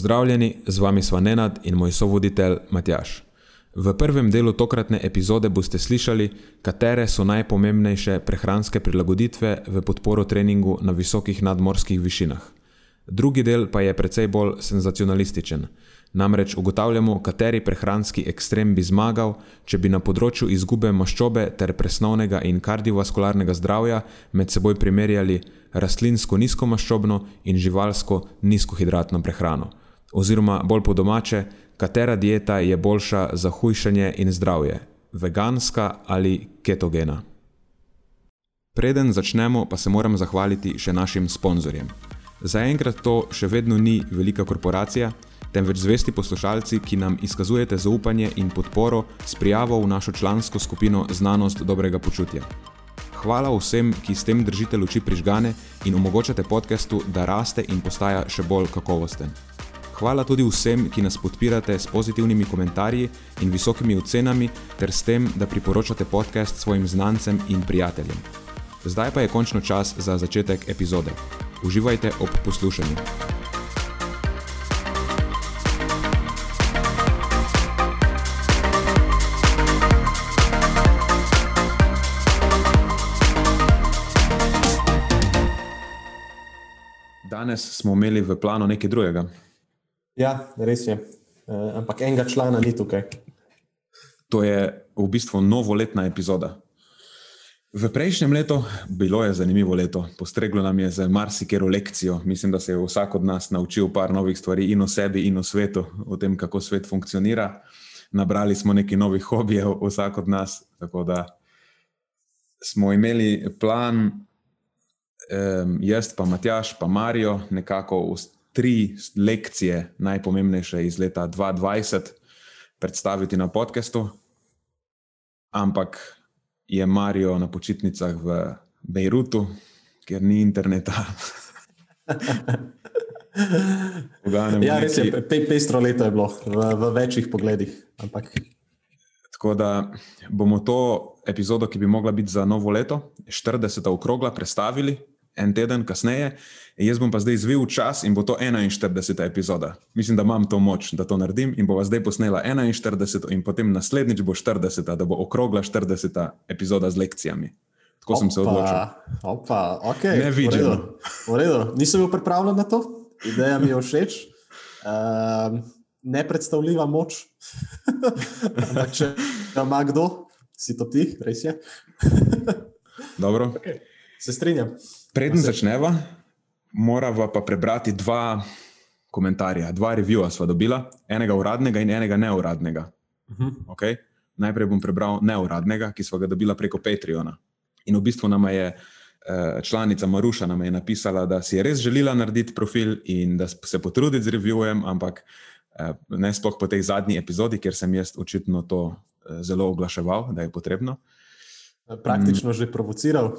Pozdravljeni, z vami sva Nenad in moj sovoditelj Matjaš. V prvem delu tokratne epizode boste slišali, katere so najpomembnejše prehranske prilagoditve v podporo treningu na visokih nadmorskih višinah. Drugi del pa je precej bolj senzacionalističen. Namreč ugotavljamo, kateri prehranski ekstrem bi zmagal, če bi na področju izgube maščobe ter presnovnega in kardiovaskularnega zdravja med seboj primerjali rastlinsko nizkomaščobno in živalsko nizkohidratno prehrano oziroma bolj po domače, katera dieta je boljša za hujšanje in zdravje, veganska ali ketogena. Preden začnemo, pa se moram zahvaliti še našim sponzorjem. Zaenkrat to še vedno ni velika korporacija, temveč zvesti poslušalci, ki nam izkazujete zaupanje in podporo s prijavo v našo člansko skupino Znanost dobrega počutja. Hvala vsem, ki s tem držite luči prižgane in omogočate podkastu, da raste in postaja še bolj kakovosten. Hvala tudi vsem, ki nas podpirate s pozitivnimi komentarji in visokimi ocenami, ter s tem, da priporočate podcast svojim znancem in prijateljem. Zdaj pa je končno čas za začetek epizode. Uživajte ob poslušanju. Danes smo imeli v planu nekaj drugega. Ja, res je. Uh, ampak enega člana ni tukaj. To je v bistvu novoletna epizoda. V prejšnjem letu bilo je zanimivo leto, postreglo nam je za marsikero lekcijo. Mislim, da se je vsak od nas naučil par novih stvari in o sebi, in o svetu, o tem, kako svet funkcionira. Nabrali smo nekaj novih hobijev, vsak od nas. Tako da smo imeli plan, jaz, pa Matjaš, pa Marijo, nekako tri lekcije, najpomembnejše iz leta 2020, predstaviti na podkastu, ampak je Marijo na počitnicah v Bejrutu, kjer ni interneta. ja, res je, pe, pestro leto je bilo v, v večjih pogledih. Ampak... Tako da bomo to epizodo, ki bi mogla biti za novo leto, 40. okrogla, predstavili en teden kasneje. Jaz bom pa zdaj zvil čas in bo to 41. epizoda. Mislim, da imam to moč, da to naredim in bova zdaj posnela 41. in potem naslednjič bo 40. da bo okrogla 40. epizoda z lekcijami. Tako opa, sem se odločil. Opa, okay, ne vidim. V redu, nisem bil pripravljen na to, ideja mi je všeč. Um, Nepredstavljiva moč. Ampak, če ima kdo, si to ti, res je. Dobro. Okay. Se strinjam. Preden začneva, morava pa prebrati dva komentarja, dva revija sva dobila, enega uradnega in enega neuradnega. Uh -huh. okay? Najprej bom prebral neuradnega, ki sva ga dobila preko Patreona. In v bistvu nam je eh, članica Maruša nam je napisala, da si je res želela narediti profil in da se potruditi z revijem, ampak eh, ne sploh po tej zadnji epizodi, ker sem jaz očitno to eh, zelo oglaševal, da je potrebno. Praktično mm. že provociral.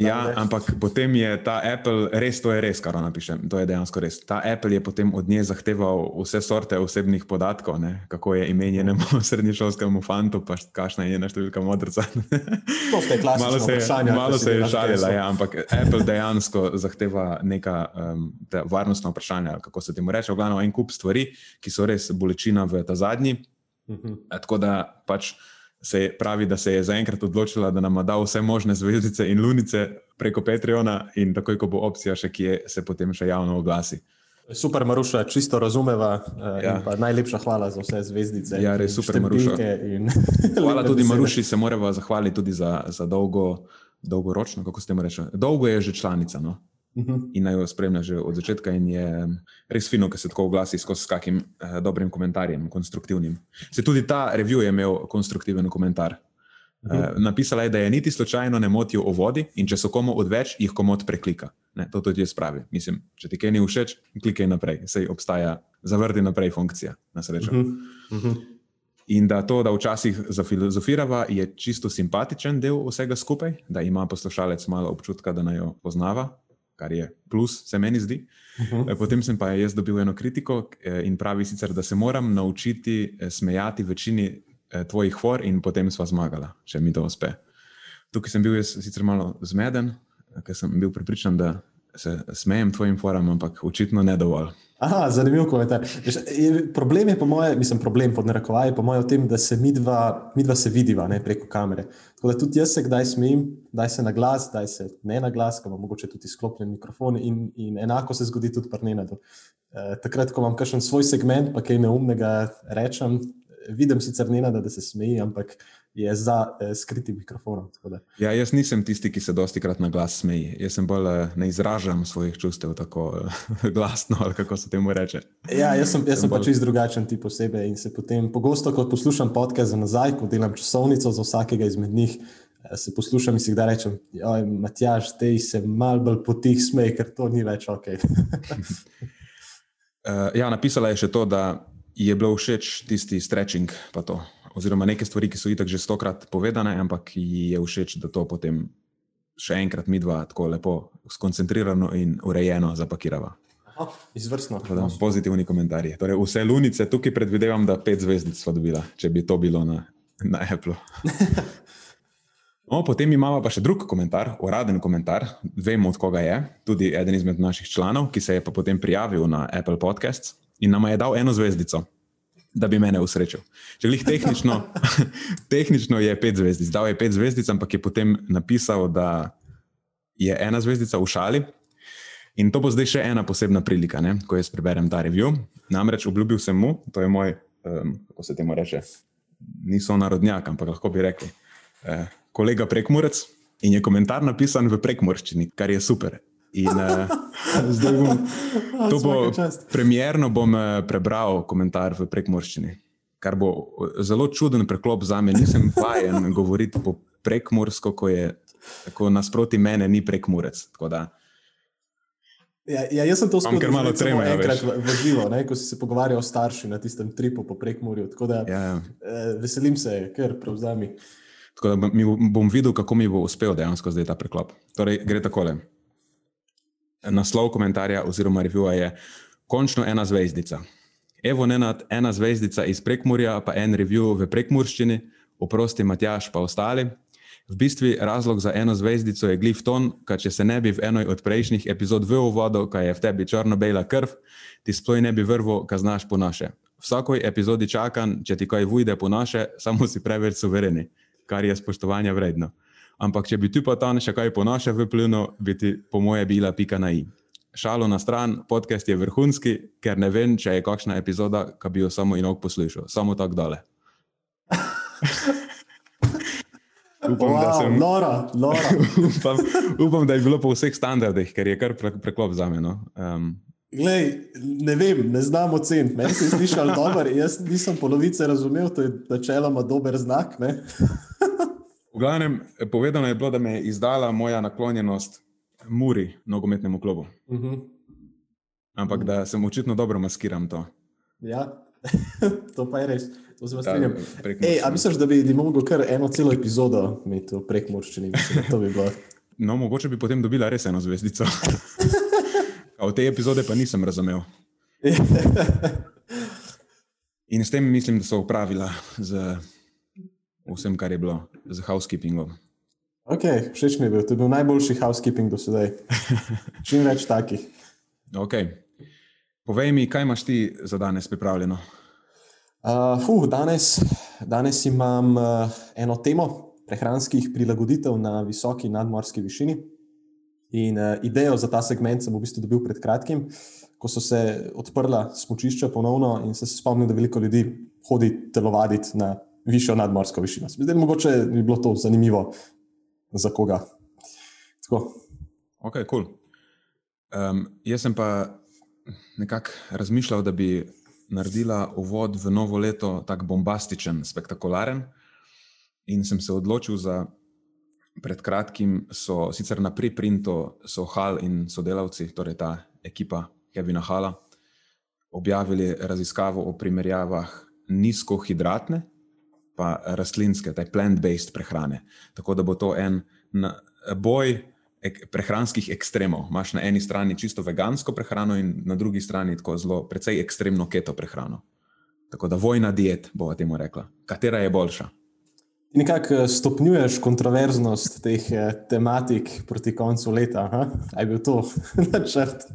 Ja, ampak potem je ta Apple, res to je res, kar napišem. To je dejansko res. Ta Apple je potem od nje zahteval vse sorte osebnih podatkov, ne? kako je ime njenemu srednješolskemu fantu, pa kakšna je njena številka modrca. To ste klasično malo se je, vprašanje. Malo se je šalila, ja, ampak Apple dejansko zahteva neka um, varnostna vprašanja, kako se temu reče. V glavnem en kup stvari, ki so res bolečina v ta zadnji. Uh mhm. -huh. Tako da pač se je, pravi, da se je zaenkrat odločila, da nam da vse možne zvezdice in lunice preko Patreona, in takoj, ko bo opcija še kje, se potem še javno oglasi. Super, Maruša, čisto razumeva. Eh, ja. Najlepša hvala za vse zvezdice. Ja, res super, Maruša. In... hvala tudi Maruši, se moramo zahvaliti tudi za, za dolgo, dolgoročno, kako ste mu rekli. Dolgo je že članica. No? -huh. in naj jo spremlja že od začetka. In je res fino, da se tako oglasi skozi kakim eh, dobrim komentarjem, konstruktivnim. Se tudi ta review je imel konstruktiven komentar. Uh, napisala je, da je niti slučajno ne motijo o vodi in če so komu odveč, jih komod preklika. Ne, to tudi jaz pravi. Mislim, če ti kaj ni všeč, klikaj naprej. Sej obstaja zavrti naprej funkcija, na srečo. Uh -huh. Uh -huh. In da to, da včasih zafilozofirava, je čisto simpatičen del vsega skupaj, da ima poslušalec malo občutka, da naj jo poznava, kar je plus, se meni zdi. Uh -huh. Potem sem pa jaz dobil eno kritiko in pravi sicer, da se moram naučiti smejati večini tvojih for, in potem sva zmagala, če mi to uspe. Tukaj sem bil jaz sicer malo zmeden, ker sem bil pripričan, da se smejem tvojim foram, ampak očitno ne dovolj. Aha, zanimiv komentar. Problem je, po mojem, mislim, problem pod narekovaji, po mojem, v tem, da se mi dva, mi dva se vidiva ne, preko kamere. Tako da tudi jaz se kdaj smejim, kdaj se na glas, kdaj se ne na glas, ko imam mogoče tudi sklopljen mikrofon, in, in enako se zgodi tudi pri Nenadu. E, takrat, ko imam kakšen svoj segment, pa kaj neumnega rečem, vidim sicer Nenada, da se smeji, ampak je za eh, skritim mikrofonom. Ja, jaz nisem tisti, ki se dosti krat na glas smeji. Jaz sem bolj eh, ne izražam svojih čustev tako eh, glasno, ali kako se temu reče. Ja, jaz sem, jaz sem, sem bolj... pač čist drugačen tip osebe in se potem pogosto, ko poslušam podcast za nazaj, ko delam časovnico za vsakega izmed njih. Eh, se poslušam in si kdaj rečem, Matjaž, te se mal bolj potih smej, ker to ni več ok. uh, ja, napisala je še to, da je bilo všeč tisti stretching, pa to oziroma neke stvari, ki so itak že stokrat povedane, ampak ji je všeč, da to potem še enkrat mi dva tako lepo, skoncentrirano in urejeno zapakirava. Izvrstno. Pozitivni komentarji. Torej, vse lunice tukaj predvidevam, da pet zvezdic smo dobila, če bi to bilo na, na Apple. No, potem imamo pa še drug komentar, uraden komentar, vemo od koga je, tudi eden izmed naših članov, ki se je pa potem prijavil na Apple Podcasts in nam je dal eno zvezdico da bi mene usrečil. Če jih tehnično, tehnično je pet zvezdic, dal je pet zvezdic, ampak je potem napisal, da je ena zvezdica v šali. In to bo zdaj še ena posebna prilika, ne? ko jaz preberem ta review. Namreč obljubil sem mu, to je moj, um, kako se temu reče, niso narodnjak, ampak lahko bi rekli, eh, kolega prekmurec. In je komentar napisan v prekmorščini, kar je super. In, uh, zdaj bom, to bo premjerno bom uh, prebral komentar v prekmorščini, kar bo eh, zelo čuden preklop za me. Nisem vajen govoriti po prekmorsko, ko je tako nasproti mene, ni prekmorec. Ja, ja, jaz sem to spomnil, ker malo trema. Enkrat v, v živo, ne, ko si se pogovarjal o starši na tistem tripu po prekmorju. Tako da ja, ja. Eh, veselim se, ker prevzami. Tako da bom videl, kako mi bo uspel dejansko zdaj ta preklop. Torej, gre takole naslov komentarja oziroma revija je končno ena zvezdica. Evo, nenad ena zvezdica iz Prekmurja, pa en review v Prekmurščini, oprosti Matjaš, pa ostali. V bistvu razlog za eno zvezdico je glif ton, kaj če se ne bi v enoj od prejšnjih epizod v uvodu, kaj je v tebi črno-bela krv, ti sploj ne bi vrvo, kaj znaš po naše. Vsakoj epizodi čakam, če ti kaj vujde po naše, samo si preveč suvereni, kar je spoštovanja vredno. Ampak, če bi ti pa tam še kaj ponašal v plinu, bi ti, po moje, bila pika na i. Šalo na stran, podcast je vrhunski, ker ne vem, če je kakšna epizoda, ki bi jo samo in ok poslušal, samo tako dale. upam, wow, da sem, nora, nora. upam, upam, da je bilo po vseh standardih, ker je kar pre, preklop za me. No. Um, Glej, ne vem, ne znam oceniti. Meni se je slišal dobro, jaz nisem polovice razumel, to je načeloma dober znak. V glavnem, povedano je bilo, da me je izdala moja naklonjenost Muri, nogometnemu klubu. Uh mhm. -huh. Ampak da sem očitno dobro maskiram to. Ja, to pa je res. To se vam strinjam. Ej, a misliš, da bi, bi mogel kar eno celo epizodo imeti v prekmorščini? Bi bilo... No, mogoče bi potem dobila res eno zvezdico. v tej epizode pa nisem razumel. In s tem mislim, da so upravila z vsem, kar je bilo z housekeepingom. Ok, všeč mi je bil. To je bil najboljši housekeeping do sedaj. Čim več takih. Ok. Povej mi, kaj imaš ti za danes pripravljeno? Uh, fuh, danes, danes imam uh, eno temo prehranskih prilagoditev na visoki nadmorski višini. In uh, idejo za ta segment sem v bistvu dobil pred kratkim, ko so se odprla smočišča ponovno in se spomnim, da veliko ljudi hodi telovaditi na višjo nadmorsko višino. Zdaj, mogoče bi bilo to zanimivo za koga. Tako. Ok, kul. Cool. Um, jaz sem pa nekako razmišljal, da bi naredila uvod v novo leto tako bombastičen, spektakularen. In sem se odločil za. Pred kratkim so sicer na preprintu, so Hal in sodelavci, torej ta ekipa Kevina Hala, objavili raziskavo o primerjavah nizkohidratne pa rastlinske, taj plant-based prehrane. Tako da bo to en boj ek prehranskih ekstremov. Imáš na eni strani čisto vegansko prehrano in na drugi strani tako zelo precej ekstremno keto prehrano. Tako da vojna diet, bova temu rekla. Katera je boljša? Nekako eh, stopnjuješ kontroverznost teh eh, tematik proti koncu leta. Ali je bil to načrt?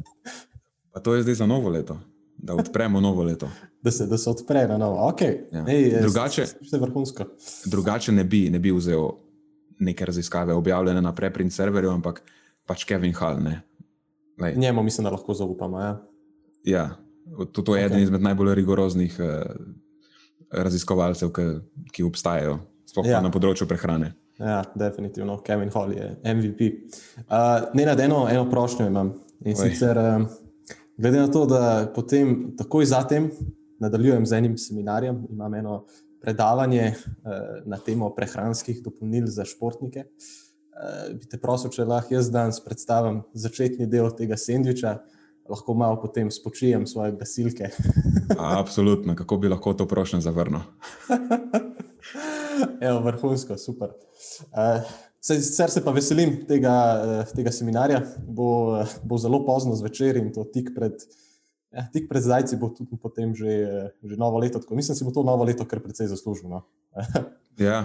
Pa to je zdaj za novo leto, da odpremo novo leto. da, se, da se odpre na novo. Okay. Ja. Ej, drugače, je vrhunsko. Drugače ne bi, ne bi vzel neke raziskave, objavljene na preprint serverju, ampak pač Kevin Hall. Njemu mislim, da lahko zaupamo. Ja, ja to, to je okay. eden izmed najbolj rigoroznih uh, raziskovalcev, ki, ki obstajajo sploh ja. na področju prehrane. Ja, definitivno, Kevin Hall je MVP. Uh, ne, na eno, eno prošnjo imam. In Oj. sicer, uh, glede na to, da potem, takoj zatem, nadaljujem z enim seminarjem, imam eno predavanje uh, na temo prehranskih dopolnil za športnike. Uh, bi te prosil, če lahko jaz danes predstavim začetni del tega sendviča. Lahko malo potem spočijem svoje glasilke. Absolutno, kako bi lahko to prošnjo zavrnil. Evo, vrhunsko, super. Uh, sicer se pa veselim tega, uh, tega seminarja. Bo, bo zelo pozno zvečer in to tik pred, ja, tik pred zdajci bo tudi potem že, že novo leto. Tako, mislim, si bo to novo leto kar precej zaslužilo. No? ja,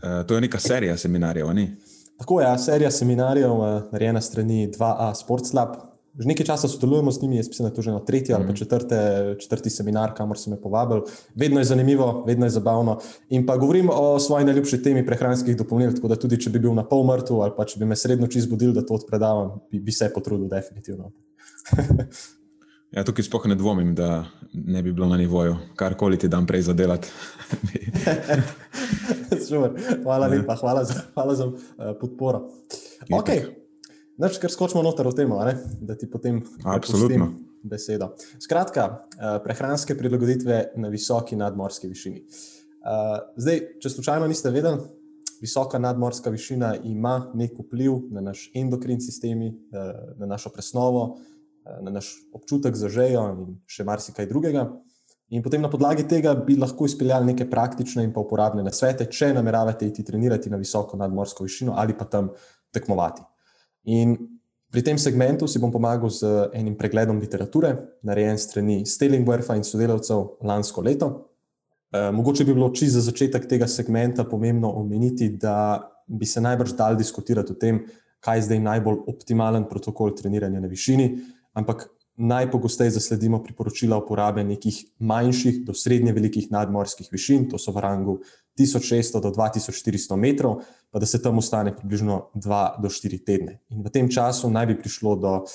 uh, to je neka serija seminarjev, ni? Tako je, ja, serija seminarjev, narejena strani 2A Sports Lab, Že nekaj časa sodelujemo z njimi, jaz mislim, da je to že na tretji ali pa mhm. četrte, četrti seminar, kamor so me povabili. Vedno je zanimivo, vedno je zabavno. In pa govorim o svoji najljubši temi prehranskih dopolnil, tako da tudi če bi bil na pol mrtev ali pa če bi me sredno čist zbudil, da to odpredavam, bi, bi se potrudil, definitivno. ja, tukaj sploh ne dvomim, da ne bi bilo na nivoju, karkoli ti dam prej za delati. hvala lepa, hvala za, hvala za uh, podporo. Okay. Noč, ker skočimo noter v temo, da ti potem odpovem besedo. Skratka, eh, prehranske prilagoditve na visoki nadmorski višini. Eh, zdaj, če slučajno niste vedeli, visoka nadmorska višina ima nek vpliv na naš endokrin sistem, eh, na našo presnovo, na naš občutek za žejo in še marsikaj drugega. In potem na podlagi tega bi lahko izpeljali neke praktične in uporabne nasvete, če nameravate iti trenirati na visoko nadmorsko višino ali pa tam tekmovati. In pri tem segmentu si bom pomagal z enim pregledom literature, narejen strani Stelingwerfa in sodelavcev lansko leto. E, mogoče bi bilo čisto za začetek tega segmenta pomembno omeniti, da bi se najbrž dal diskutirati o tem, kaj je zdaj najbolj optimalen protokol treniranja na višini, ampak najpogosteje zasledimo priporočila uporabe nekih manjših do srednje velikih nadmorskih višin, to so v rangu 1600 do 2400 metrov, pa da se tam ostane približno 2 do 4 tedne. In v tem času naj bi prišlo do uh,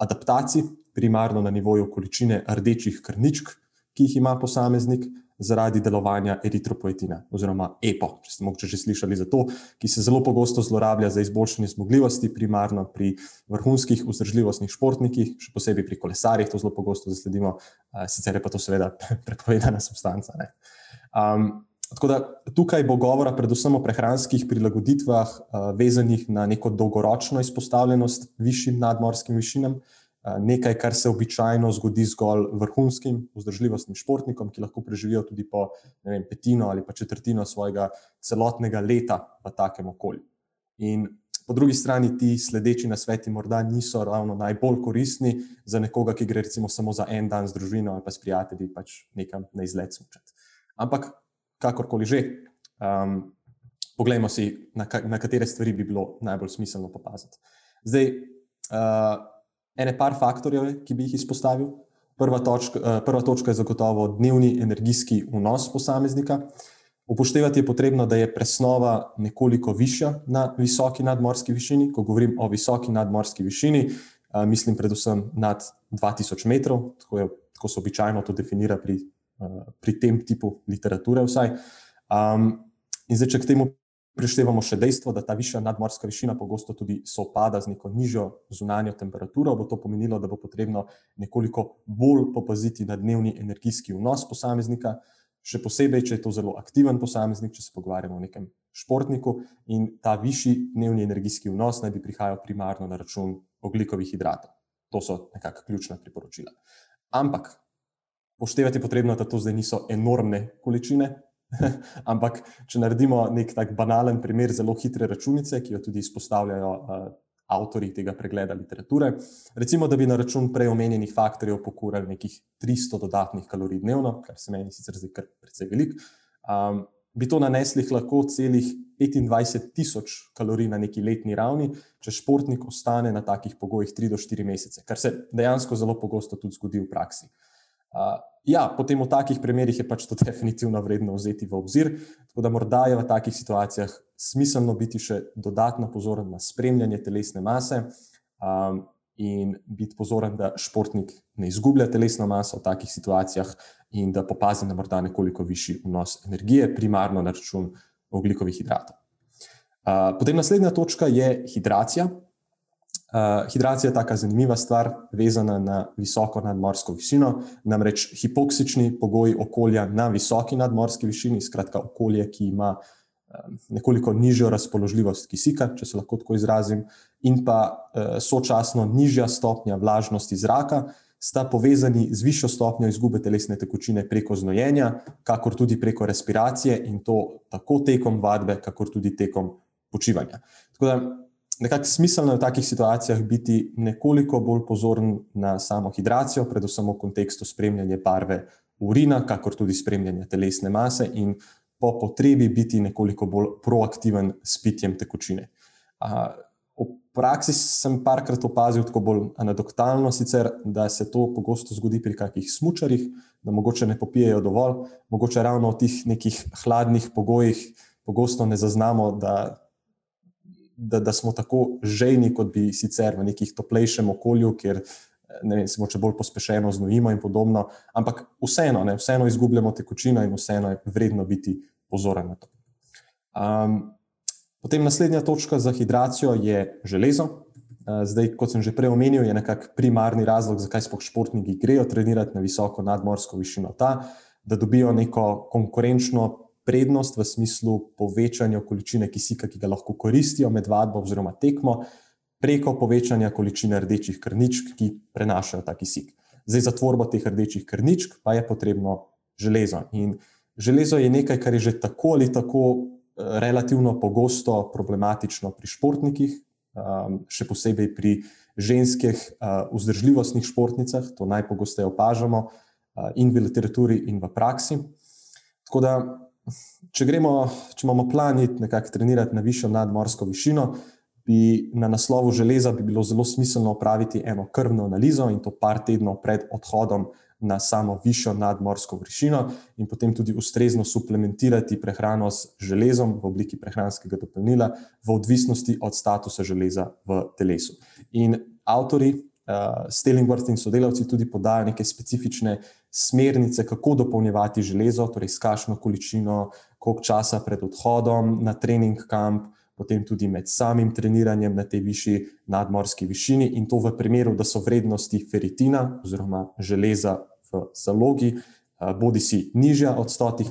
adaptacij, primarno na nivoju količine rdečih krničk, ki jih ima posameznik. Zaradi delovanja eritropoetina, oziroma EPO, če ste morda že slišali za to, ki se zelo pogosto zlorablja za izboljšanje zmogljivosti, primarno pri vrhunskih vzdržljivostnih športnikih, še posebej pri kolesarjih, to zelo pogosto zasledimo, sicer je pa to seveda prepovedana substanca. Um, Tako da tukaj bo govora predvsem o prehranskih prilagoditvah, vezanih na neko dolgoročno izpostavljenost višjim nadmorskim višinam, nekaj, kar se običajno zgodi zgolj vrhunskim vzdržljivostnim športnikom, ki lahko preživijo tudi po vem, petino ali pa četrtino svojega celotnega leta v takem okolju. In po drugi strani ti sledeči na sveti morda niso ravno najbolj koristni za nekoga, ki gre recimo samo za en dan z družino ali pa s prijatelji pač nekam na izlet smučati. Ampak kakorkoli že. Um, poglejmo si, na, ka, na katere stvari bi bilo najbolj smiselno popaziti. Zdaj, uh, ene par faktorjev, ki bi jih izpostavil. Prva točka, uh, prva točka je zagotovo dnevni energijski vnos posameznika. Upoštevati je potrebno, da je presnova nekoliko višja na visoki nadmorski višini. Ko govorim o visoki nadmorski višini, uh, mislim predvsem nad 2000 metrov, tako, je, tako se običajno to definira pri pri tem tipu literature. Um, in zdaj, če k temu prištevamo še dejstvo, da ta višja nadmorska višina pogosto tudi sopada z neko nižjo zunanjo temperaturo, bo to pomenilo, da bo potrebno nekoliko bolj popaziti na dnevni energijski vnos posameznika. Še posebej, če je to zelo aktiven posameznik, če se pogovarjamo o nekem športniku in ta višji dnevni energijski vnos naj bi prihajal primarno na račun oglikovih hidratov. To so nekakšna ključna priporočila. Ampak poštevati je potrebno, da to zdaj niso enormne količine, ampak če naredimo nek tak banalen primer zelo hitre računice, ki jo tudi izpostavljajo uh, avtori tega pregleda literature. Recimo, da bi na račun prej omenjenih faktorjev pokurali nekih 300 dodatnih kalorij dnevno, kar se meni sicer zdi kar precej velik, um, bi to nanesli lahko celih 25 tisoč kalorij na neki letni ravni, če športnik ostane na takih pogojih 3 do 4 mesece, kar se dejansko zelo pogosto tudi zgodi v praksi. Ja, potem v takih primerih je pač to definitivno vredno vzeti v obzir. Tako da morda je v takih situacijah smiselno biti še dodatno pozoren na spremljanje telesne mase um, in biti pozoren, da športnik ne izgublja telesno maso v takih situacijah in da popazi na morda nekoliko višji vnos energije, primarno na račun oglikovih hidratov. Uh, potem naslednja točka je hidracija. Uh, hidracija je tako zanimiva stvar, vezana na visoko nadmorsko višino, namreč hipoksični pogoji okolja na visoki nadmorski višini, skratka okolje, ki ima uh, nekoliko nižjo razpoložljivost kisika, če se lahko tako izrazim, in pa uh, sočasno nižja stopnja vlažnosti zraka, sta povezani z višjo stopnjo izgube telesne tekočine preko znojenja, kakor tudi preko respiracije, in to tako tekom vadbe, kakor tudi tekom počivanja. Tako da nekako smiselno je v takih situacijah biti nekoliko bolj pozoren na samo hidracijo, predvsem v kontekstu spremljanja barve urina, kakor tudi spremljanja telesne mase in po potrebi biti nekoliko bolj proaktiven s pitjem tekočine. V praksi sem parkrat opazil tako bolj anedoktalno, sicer, da se to pogosto zgodi pri kakih smočarjih, da mogoče ne popijejo dovolj, mogoče ravno v teh nekih hladnih pogojih pogosto ne zaznamo, da da, da smo tako žejni, kot bi sicer v nekih toplejšem okolju, kjer ne vem, se morda bolj pospešeno znojimo in podobno. Ampak vseeno, ne, vseeno izgubljamo tekočino in vseeno je vredno biti pozoren na to. Um, potem naslednja točka za hidracijo je železo. Uh, zdaj, kot sem že prej omenil, je nekako primarni razlog, zakaj sploh športniki grejo trenirati na visoko nadmorsko višino ta, da dobijo neko konkurenčno prednost v smislu povečanja količine kisika, ki ga lahko koristijo med vadbo oziroma tekmo, preko povečanja količine rdečih krničk, ki prenašajo ta kisik. Zdaj, za tvorbo teh rdečih krničk pa je potrebno železo. In železo je nekaj, kar je že tako ali tako eh, relativno pogosto problematično pri športnikih, ehm, še posebej pri ženskih eh, vzdržljivostnih športnicah, to najpogosteje opažamo eh, in v literaturi, in v praksi. Tako da če, gremo, če imamo plan nekako trenirati na višjo nadmorsko višino, bi na naslovu železa bi bilo zelo smiselno opraviti eno krvno analizo in to par tednov pred odhodom na samo višjo nadmorsko višino, in potem tudi ustrezno suplementirati prehrano z železom v obliki prehranskega dopolnila, v odvisnosti od statusa železa v telesu. In avtori uh, Stelingworth in sodelavci tudi podajo neke specifične smernice, kako dopolnjevati železo, torej s kakšno količino, koliko časa pred odhodom na trening kamp, potem tudi med samim treniranjem na tej višji nadmorski višini, in to v primeru, da so vrednosti feritina oziroma železa v zalogi. Bodi si nižja od 100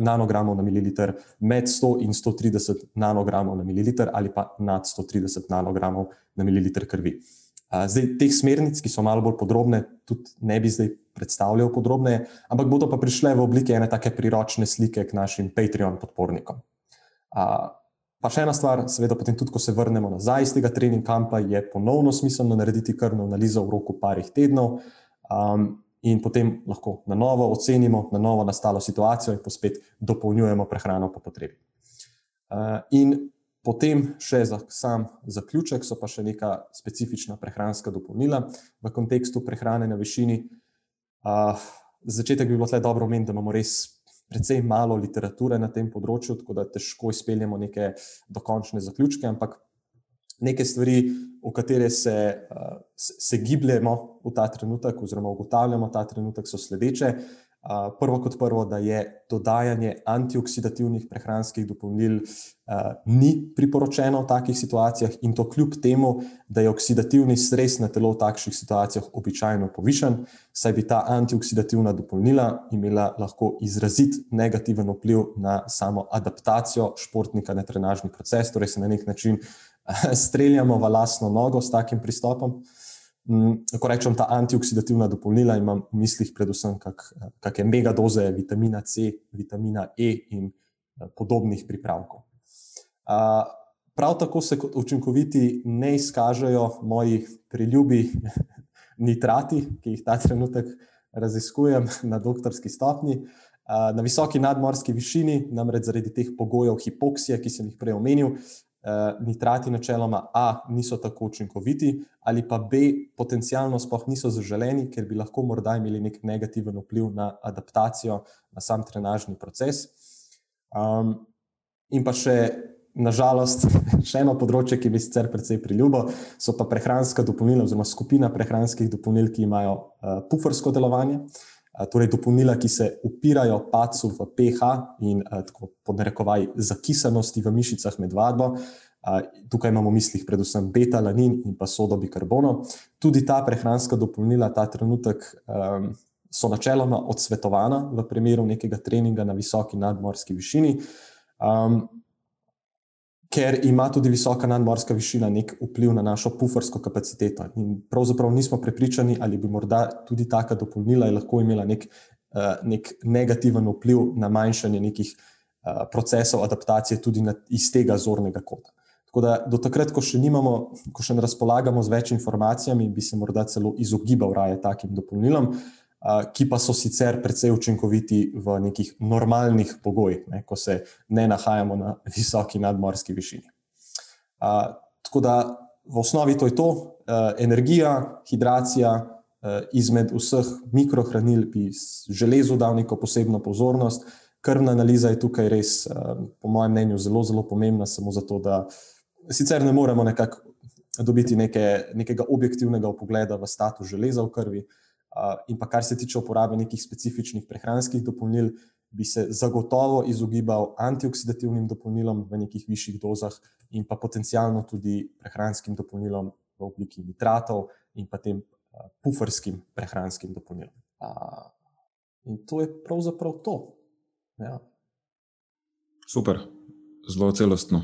nanogramov na mililiter, med 100 in 130 nanogramov na mililiter, ali pa nad 130 nanogramov na mililiter krvi. Zdaj, teh smernic, ki so malo bolj podrobne, tudi ne bi zdaj predstavljal podrobneje, ampak bodo pa prišle v obliki ene take priročne slike k našim Patreon podpornikom. Pa še ena stvar, seveda, potem tudi, ko se vrnemo nazaj iz tega trening kampa, je ponovno smiselno narediti krvno analizo v roku parih tednov um, in potem lahko na novo ocenimo, na novo nastalo situacijo in pospet dopolnjujemo prehrano po potrebi. Uh, in Potem še za sam zaključek, so pa še neka specifična prehranska dopolnila v kontekstu prehrane na višini. Uh, za začetek bi bilo tle dobro omeniti, da imamo res precej malo literature na tem področju, tako da težko izpeljemo neke dokončne zaključke, ampak neke stvari, v katere se, uh, se gibljemo v ta trenutek, oziroma ugotavljamo ta trenutek, so sledeče. Prvo kot prvo, da je dodajanje antioksidativnih prehranskih dopolnil ni priporočeno v takih situacijah, in to kljub temu, da je oksidativni stres na telo v takšnih situacijah običajno povišen, saj bi ta antioksidativna dopolnila imela lahko izrazit negativen vpliv na samo adaptacijo športnika na trenažni proces, torej se na nek način streljamo v lasno nogo s takim pristopom. Mm, ko rečem ta antioksidativna dopolnila, imam v mislih predvsem kakšne megadoze vitamina C, vitamina E in eh, podobnih pripravkov. Prav tako se kot učinkoviti ne izkažejo moji priljubi nitrati, ki jih ta trenutek raziskujem na doktorski stopni. Na visoki nadmorski višini, namreč zaradi teh pogojev hipoksije, ki sem jih prej omenil, nitrati načeloma A niso tako učinkoviti, ali pa B potencialno sploh niso zaželeni, ker bi lahko morda imeli nek negativen vpliv na adaptacijo, na sam trenažni proces. Um, in pa še, nažalost, še eno področje, ki mi sicer precej priljubo, so pa prehranska dopolnila, oziroma skupina prehranskih dopolnil, ki imajo uh, pufersko delovanje. Torej, dopolnila, ki se upirajo pacu v pH in tako podnarekovaj zakisanosti v mišicah med vadbo. Tukaj imamo v mislih predvsem beta-lanin in pa sodo bikarbono. Tudi ta prehranska dopolnila ta trenutek um, so načeloma odsvetovana v primeru nekega treninga na visoki nadmorski višini. Um, ker ima tudi visoka nadmorska višina nek vpliv na našo pufersko kapaciteto. In pravzaprav nismo prepričani, ali bi morda tudi taka dopolnila lahko imela nek, uh, nek negativen vpliv na manjšanje nekih uh, procesov adaptacije tudi na, iz tega zornega kota. Tako da do takrat, ko še nimamo, ko še ne razpolagamo z več informacijami, bi se morda celo izogibal raje takim dopolnilom. Uh, ki pa so sicer precej učinkoviti v nekih normalnih pogojih, ne, ko se ne nahajamo na visoki nadmorski višini. A, tako da v osnovi to je to, a, energija, hidracija, a, izmed vseh mikrohranil bi železu dal neko posebno pozornost. Krvna analiza je tukaj res, a, po mojem mnenju, zelo, zelo pomembna, samo zato, da sicer ne moremo nekako dobiti neke, nekega objektivnega pogleda v status železa v krvi. In pa kar se tiče uporabe nekih specifičnih prehranskih dopolnil, bi se zagotovo izogibal antioksidativnim dopolnilom v nekih višjih dozah in pa potencialno tudi prehranskim dopolnilom v obliki nitratov in pa tem puferskim prehranskim dopolnilom. In to je pravzaprav to. Ja. Super, zelo celostno.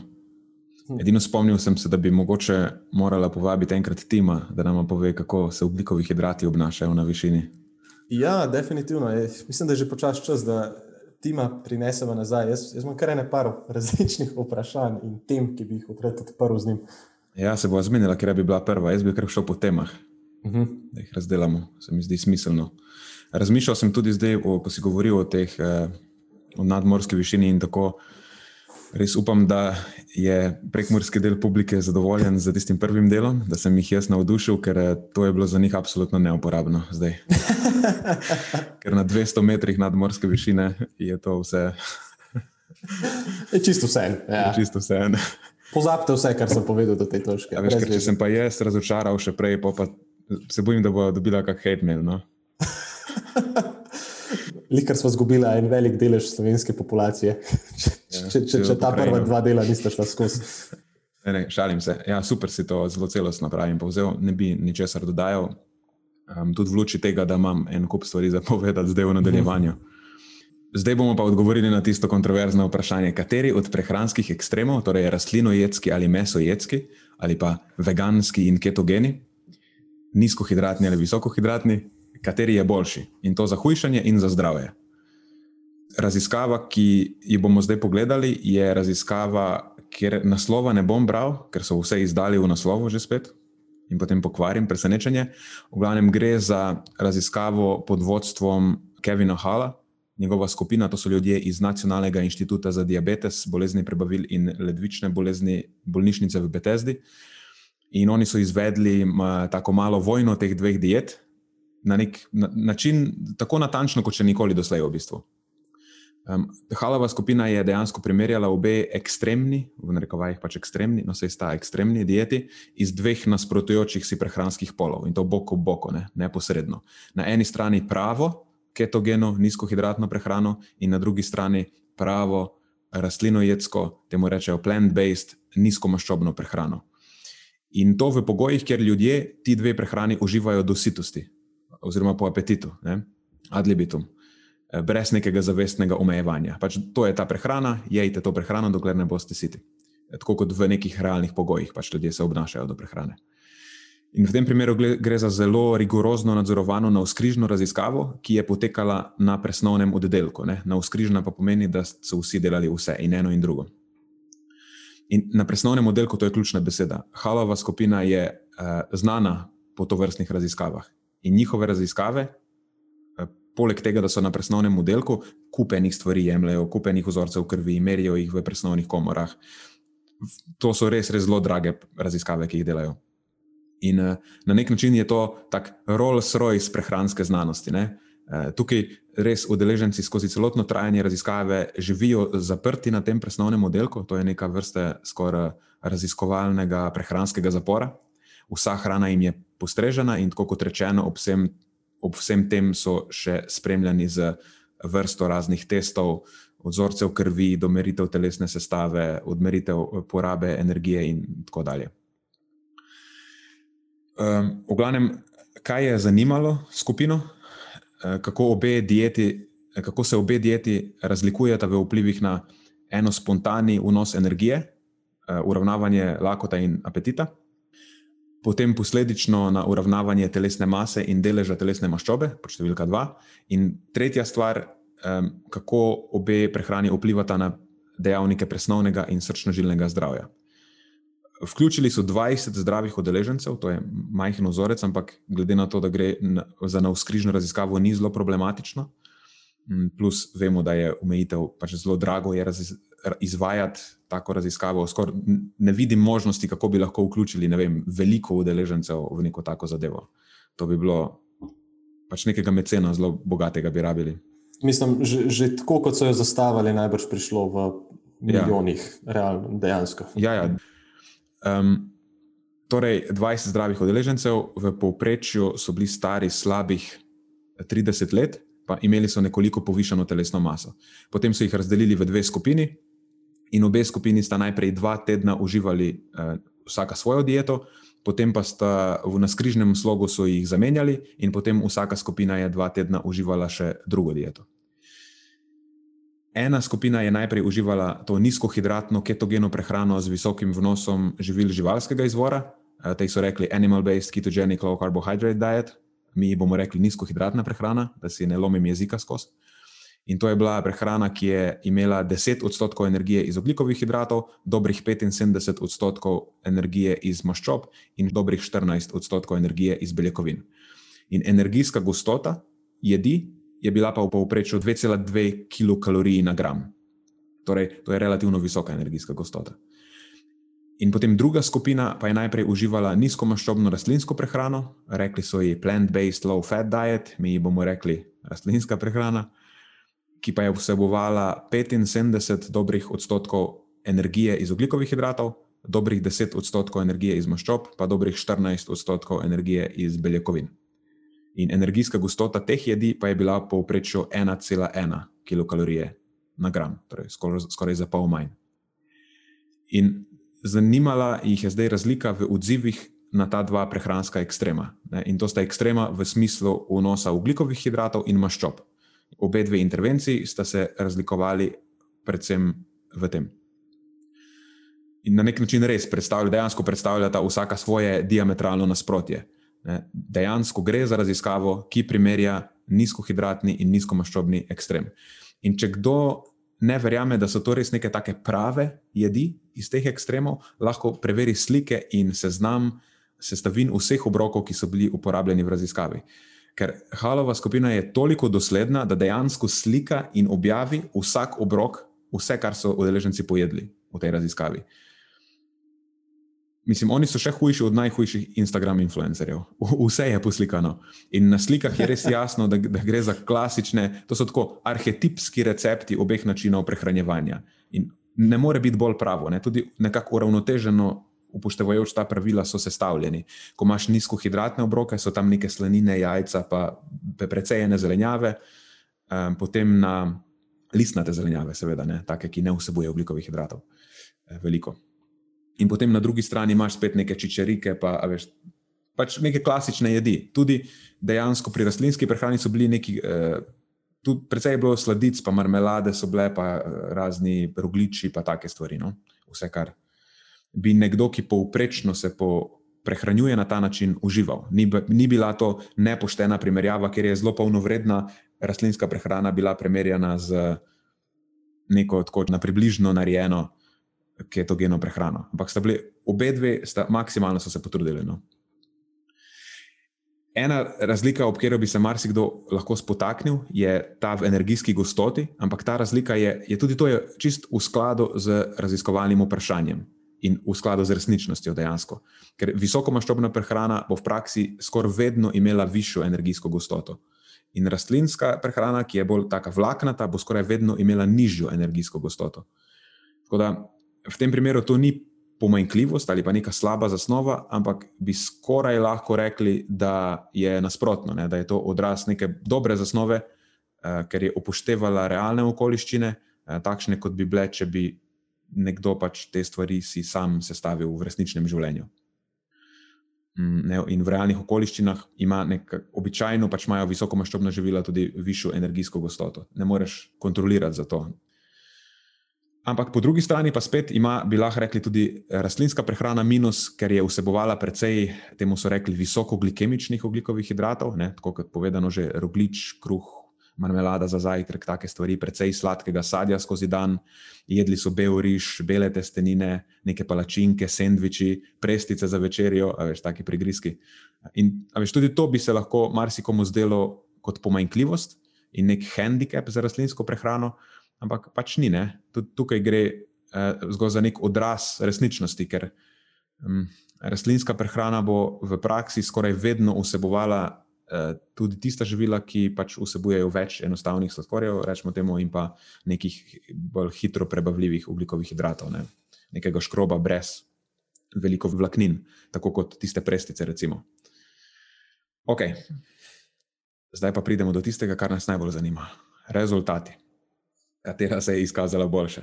Hm. Edino spomnil sem se, da bi mogoče morala povabiti enkrat tima, da nam pove, kako se ugljikovi hidrati obnašajo na višini. Ja, definitivno. Je, mislim, da je že počasi čas, da tima prinesemo nazaj. Jaz, jaz imam kar ene par različnih vprašanj in tem, ki bi jih odprl odprl z njim. Ja, se bo zmenila, ker bi bila prva. Jaz bi kar šel po temah, uh mhm. -huh. da jih razdelamo. Se mi zdi smiselno. Razmišljal sem tudi zdaj, ko si govoril o teh eh, o nadmorski višini in tako. Res upam, da je prekmorski del publike zadovoljen z tistim prvim delom, da sem jih jaz navdušil, ker eh, to je bilo za njih absolutno neuporabno zdaj. ker na 200 metrih nadmorske višine je to vse. je čisto vse. Ja. Čisto vse. Pozabite vse, kar sem povedal do te točke. Ja, veš, ker, če sem pa jaz razočaral še prej, pa se bojim, da bo dobila kak hate mail. No? Likar smo izgubili en velik delež slovenske populacije, če, ja, če, če, če ta prva dva dela nista šla skozi. Ne, ne, šalim se. Ja, super si to zelo celostno napravil. Povzel, ne bi ničesar dodajal, um, tudi v luči tega, da imam en kup stvari za povedati zdaj v nadaljevanju. Zdaj bomo pa odgovorili na tisto kontroverzno vprašanje, kateri od prehranskih ekstremov, torej rastlinojedski ali mesojedski, ali pa veganski in ketogeni, nizkohidratni ali visokohidratni, kateri je boljši in to za hujšanje in za zdravje. Raziskava, ki jo bomo zdaj pogledali, je raziskava, kjer naslova ne bom bral, ker so vse izdali v naslovu že spet in potem pokvarim presenečenje. V glavnem gre za raziskavo pod vodstvom Kevina Hala. Njegova skupina, to so ljudje iz Nacionalnega inštituta za diabetes, bolezni prebavil in ledvične bolezni bolnišnice v Betesdi. In oni so izvedli tako malo vojno teh dveh diet, na nek na, način, tako natančno, kot še nikoli doslej v bistvu. Um, Halava skupina je dejansko primerjala obe ekstremni, v narekovajih pač ekstremni, no se sta ekstremni dieti iz dveh nasprotujočih si prehranskih polov in to boko boko, ne, neposredno. Na eni strani pravo, ketogeno, nizkohidratno prehrano, in na drugi strani pravo rastlinojedsko, temu rečejo plant-based, nizkomaščobno prehrano. In to v pogojih, kjer ljudje ti dve prehrani uživajo do sitosti, oziroma po apetitu, ne? ad libitum, eh, brez nekega zavestnega omejevanja. Pač to je ta prehrana, jejte to prehrano, dokler ne boste siti. Tako kot v nekih realnih pogojih, pač ljudje se obnašajo do prehrane. In v tem primeru gre za zelo rigorozno nadzorovano navskrižno raziskavo, ki je potekala na presnovnem oddelku. Navskrižna pa pomeni, da so vsi delali vse, in eno in drugo. In na presnovnem oddelku to je ključna beseda. Halova skupina je uh, znana po tovrstnih raziskavah. In njihove raziskave, uh, poleg tega, da so na presnovnem oddelku, kupenih stvari jemljajo, kupenih vzorcev krvi, merijo jih v presnovnih komorah. To so res, res zelo drage raziskave, ki jih delajo. In uh, na nek način je to tak Rolls-Royce prehranske znanosti. Ne? Uh, tukaj res udeleženci skozi celotno trajanje raziskave živijo zaprti na tem presnovnem oddelku, to je neka vrsta skoraj raziskovalnega prehranskega zapora. Vsa hrana jim je postrežena, in tako kot rečeno, ob vsem, ob vsem tem so še spremljani z vrsto raznih testov, od vzorcev krvi do meritev telesne sestave, od meritev porabe energije in tako dalje. Um, v glavnem, kaj je zanimalo skupino, uh, kako, obe dieti, kako se obe dieti razlikujeta v vplivih na eno spontani vnos energije, uravnavanje lakota in apetita, potem posledično na uravnavanje telesne mase in deleža telesne maščobe, pod številka dva, in tretja stvar, um, kako obe prehrani vplivata na dejavnike presnovnega in srčno-žilnega zdravja. Vključili so 20 zdravih udeležencev, to je majhen vzorec, ampak glede na to, da gre za navskrižno raziskavo, ni zelo problematično. Plus, vemo, da je omejitev pač zelo drago je izvajati tako raziskavo. Skor ne vidim možnosti, kako bi lahko vključili vem, veliko udeležencev v neko tako zadevo. To bi bilo pač nekega mecena, zelo bogatega, bi rabili. Mislim, že, že tako, kot so jo zastavili, najbrž prišlo v ja. milijonih, ja. realno, dejansko. Ja, ja. Um, torej, 20 zdravih udeležencev, v povprečju so bili stari slabih 30 let, pa imeli so nekoliko povišeno telesno maso. Potem so jih razdelili v dve skupini, in obe skupini sta najprej dva tedna uživali uh, vsaka svojo dieto, potem pa sta v naskrižnem slogu jih zamenjali, in potem vsaka skupina je dva tedna uživala še drugo dieto. Ena skupina je najprej uživala to nizkohidratno ketogeno prehrano z visokim vnosom živil živalskega izvora, eh, te so rekli animal-based ketogenic low carbohydrate diet, mi bomo rekli nizkohidratna prehrana, da si ne lomim jezika skozi. In to je bila prehrana, ki je imela 10 odstotkov energije iz oglikovih hidratov, dobrih 75 odstotkov energije iz maščob in dobrih 14 odstotkov energije iz beljakovin. In energijska gostota jedi je bila pa v povprečju 2,2 kilokaloriji na gram. Torej, to je relativno visoka energijska gostota. In potem druga skupina pa je najprej uživala nizkomaščobno rastlinsko prehrano, rekli so ji plant-based low fat diet, mi ji bomo rekli rastlinska prehrana, ki pa je vsebovala 75 dobrih odstotkov energije iz oglikovih hidratov, dobrih 10 odstotkov energije iz maščob, pa dobrih 14 odstotkov energije iz beljakovin in energijska gostota teh jedi pa je bila v povprečju 1,1 kilokalorije na gram, torej skoraj, skoraj za pol manj. In zanimala jih je zdaj razlika v odzivih na ta dva prehranska ekstrema. Ne? In to sta ekstrema v smislu vnosa ugljikovih hidratov in maščob. Obe dve intervenciji sta se razlikovali predvsem v tem. In na nek način res predstavlja, dejansko predstavljata vsaka svoje diametralno nasprotje. Dejansko gre za raziskavo, ki primerja nizkohidratni in nizkomaščobni ekstrem. In če kdo ne verjame, da so to res neke take prave jedi iz teh ekstremov, lahko preveri slike in seznam sestavin vseh obrokov, ki so bili uporabljeni v raziskavi. Ker Halova skupina je toliko dosledna, da dejansko slika in objavi vsak obrok, vse, kar so udeleženci pojedli v tej raziskavi. Mislim, oni so še hujši od najhujših Instagram influencerjev. Vse je poslikano. In na slikah je res jasno, da, da gre za klasične, to so tako arhetipski recepti obeh načinov prehranjevanja. In ne more biti bolj pravo, ne? tudi nekako uravnoteženo, upoštevajoč ta pravila, so sestavljeni. Ko imaš nizkohidratne obroke, so tam neke slanine, jajca, pa precejene zelenjave. um, potem na listnate zelenjave, seveda, ne, take, ki ne vsebuje oglikovih hidratov. Eh, veliko. In potem na drugi strani imaš spet neke čičerike, pa veš, pač neke klasične jedi. Tudi dejansko pri rastlinski prehrani so bili neki, eh, tudi precej je bilo sladic, pa marmelade so bile, pa eh, razni rogliči, pa take stvari. No? Vse, kar bi nekdo, ki povprečno se po. Prehranjuje na ta način užival. Ni, ni bila to nepoštena primerjava, ker je zelo polnovredna rastlinska prehrana bila primerjana z neko tako na približno narejeno ketogeno prehrano. Ampak sta bili obe dve, sta maksimalno so se potrudili. No. Ena razlika, ob kateri bi se marsikdo lahko spotaknil, je ta v energijski gostoti, ampak ta razlika je, je tudi to je čist v skladu z raziskovalnim vprašanjem in v skladu z resničnostjo dejansko. Ker visokomaščobna prehrana bo v praksi skoraj vedno imela višjo energijsko gostoto. In rastlinska prehrana, ki je bolj taka vlaknata, bo skoraj vedno imela nižjo energijsko gostoto. Tako da v tem primeru to ni pomanjkljivost ali pa neka slaba zasnova, ampak bi skoraj lahko rekli, da je nasprotno, ne? da je to odraz neke dobre zasnove, eh, ker je upoštevala realne okoliščine, eh, takšne kot bi bile, če bi nekdo pač te stvari si sam sestavil v resničnem življenju. Mm, in v realnih okoliščinah ima nek, običajno pač imajo visokomaščobna živila tudi višjo energijsko gostoto. Ne moreš kontrolirati za to, Ampak po drugi strani pa spet ima, bi lahko rekli, tudi rastlinska prehrana minus, ker je vsebovala precej, temu so rekli, visokoglikemičnih oglikovih hidratov, ne, tako kot povedano, že roglič, kruh, marmelada za zajtrk, take stvari, precej sladkega sadja skozi dan, jedli so bel riž, bele testenine, neke palačinke, sendviči, prestice za večerjo, veš, taki prigrizki. In veš, tudi to bi se lahko marsikomu zdelo kot pomanjkljivost in nek handicap za rastlinsko prehrano ampak pač ni. Ne? Tudi tukaj gre eh, zgolj za nek odraz resničnosti, ker hm, rastlinska prehrana bo v praksi skoraj vedno vsebovala tudi tista živila, ki pač vsebujejo več enostavnih sladkorjev, rečemo temu, in pa nekih bolj hitro prebavljivih ugljikovih hidratov, ne? nekega škroba brez veliko vlaknin, tako kot tiste prestice. Recimo. Ok, zdaj pa pridemo do tistega, kar nas najbolj zanima: rezultati katera se je izkazala boljša.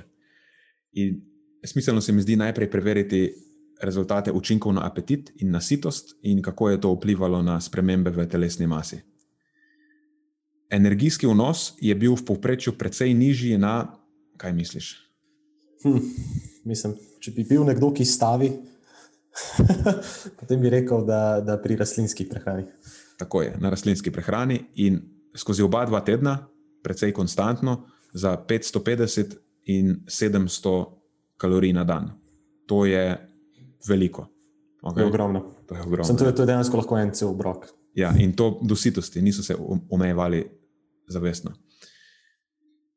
In smiselno se mi zdi najprej preveriti rezultate učinkov na apetit in na sitost, in kako je to vplivalo na spremembe v telesni masi. Energijski vnos je bil v povprečju precej nižji na, kaj misliš? Hm, mislim, če bi bil nekdo, ki stavi, potem bi rekel, da, da pri rastlinski prehrani. Tako je, na rastlinski prehrani in skozi oba dva tedna, precej konstantno, za 550 in 700 kalorij na dan. To je veliko. Okay? To je ogromno. To je, ogromno. Sem, to, je, to je dejansko lahko en cel obrok. Ja, in to do sitosti, niso se omejevali zavestno.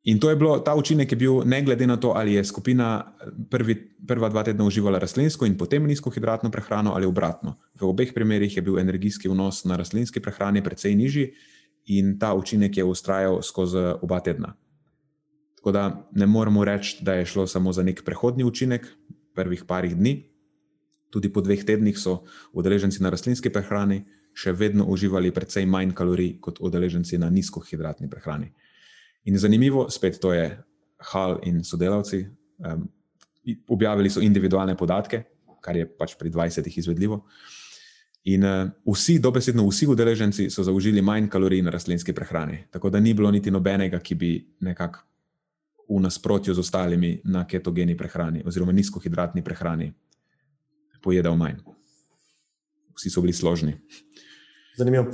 In to je bilo, ta učinek je bil, ne glede na to, ali je skupina prvi, prva dva tedna uživala rastlinsko in potem nizkohidratno prehrano, ali obratno. V obeh primerih je bil energijski vnos na rastlinski prehrani precej nižji, in ta učinek je ustrajal skozi oba tedna. Tako da ne moremo reči, da je šlo samo za nek prehodni učinek prvih parih dni. Tudi po dveh tednih so udeleženci na rastlinski prehrani še vedno uživali precej manj kalorij kot udeleženci na nizkohidratni prehrani. In zanimivo, spet to je Hal in sodelavci. Um, objavili so individualne podatke, kar je pač pri 20 izvedljivo. In uh, vsi, dobesedno vsi udeleženci so zaužili manj kalorij na rastlinski prehrani. Tako da ni bilo niti nobenega, ki bi nekako v nasprotju z ostalimi na ketogeni prehrani oziroma nizkohidratni prehrani pojedel manj. Vsi so bili složni. Zanimivo.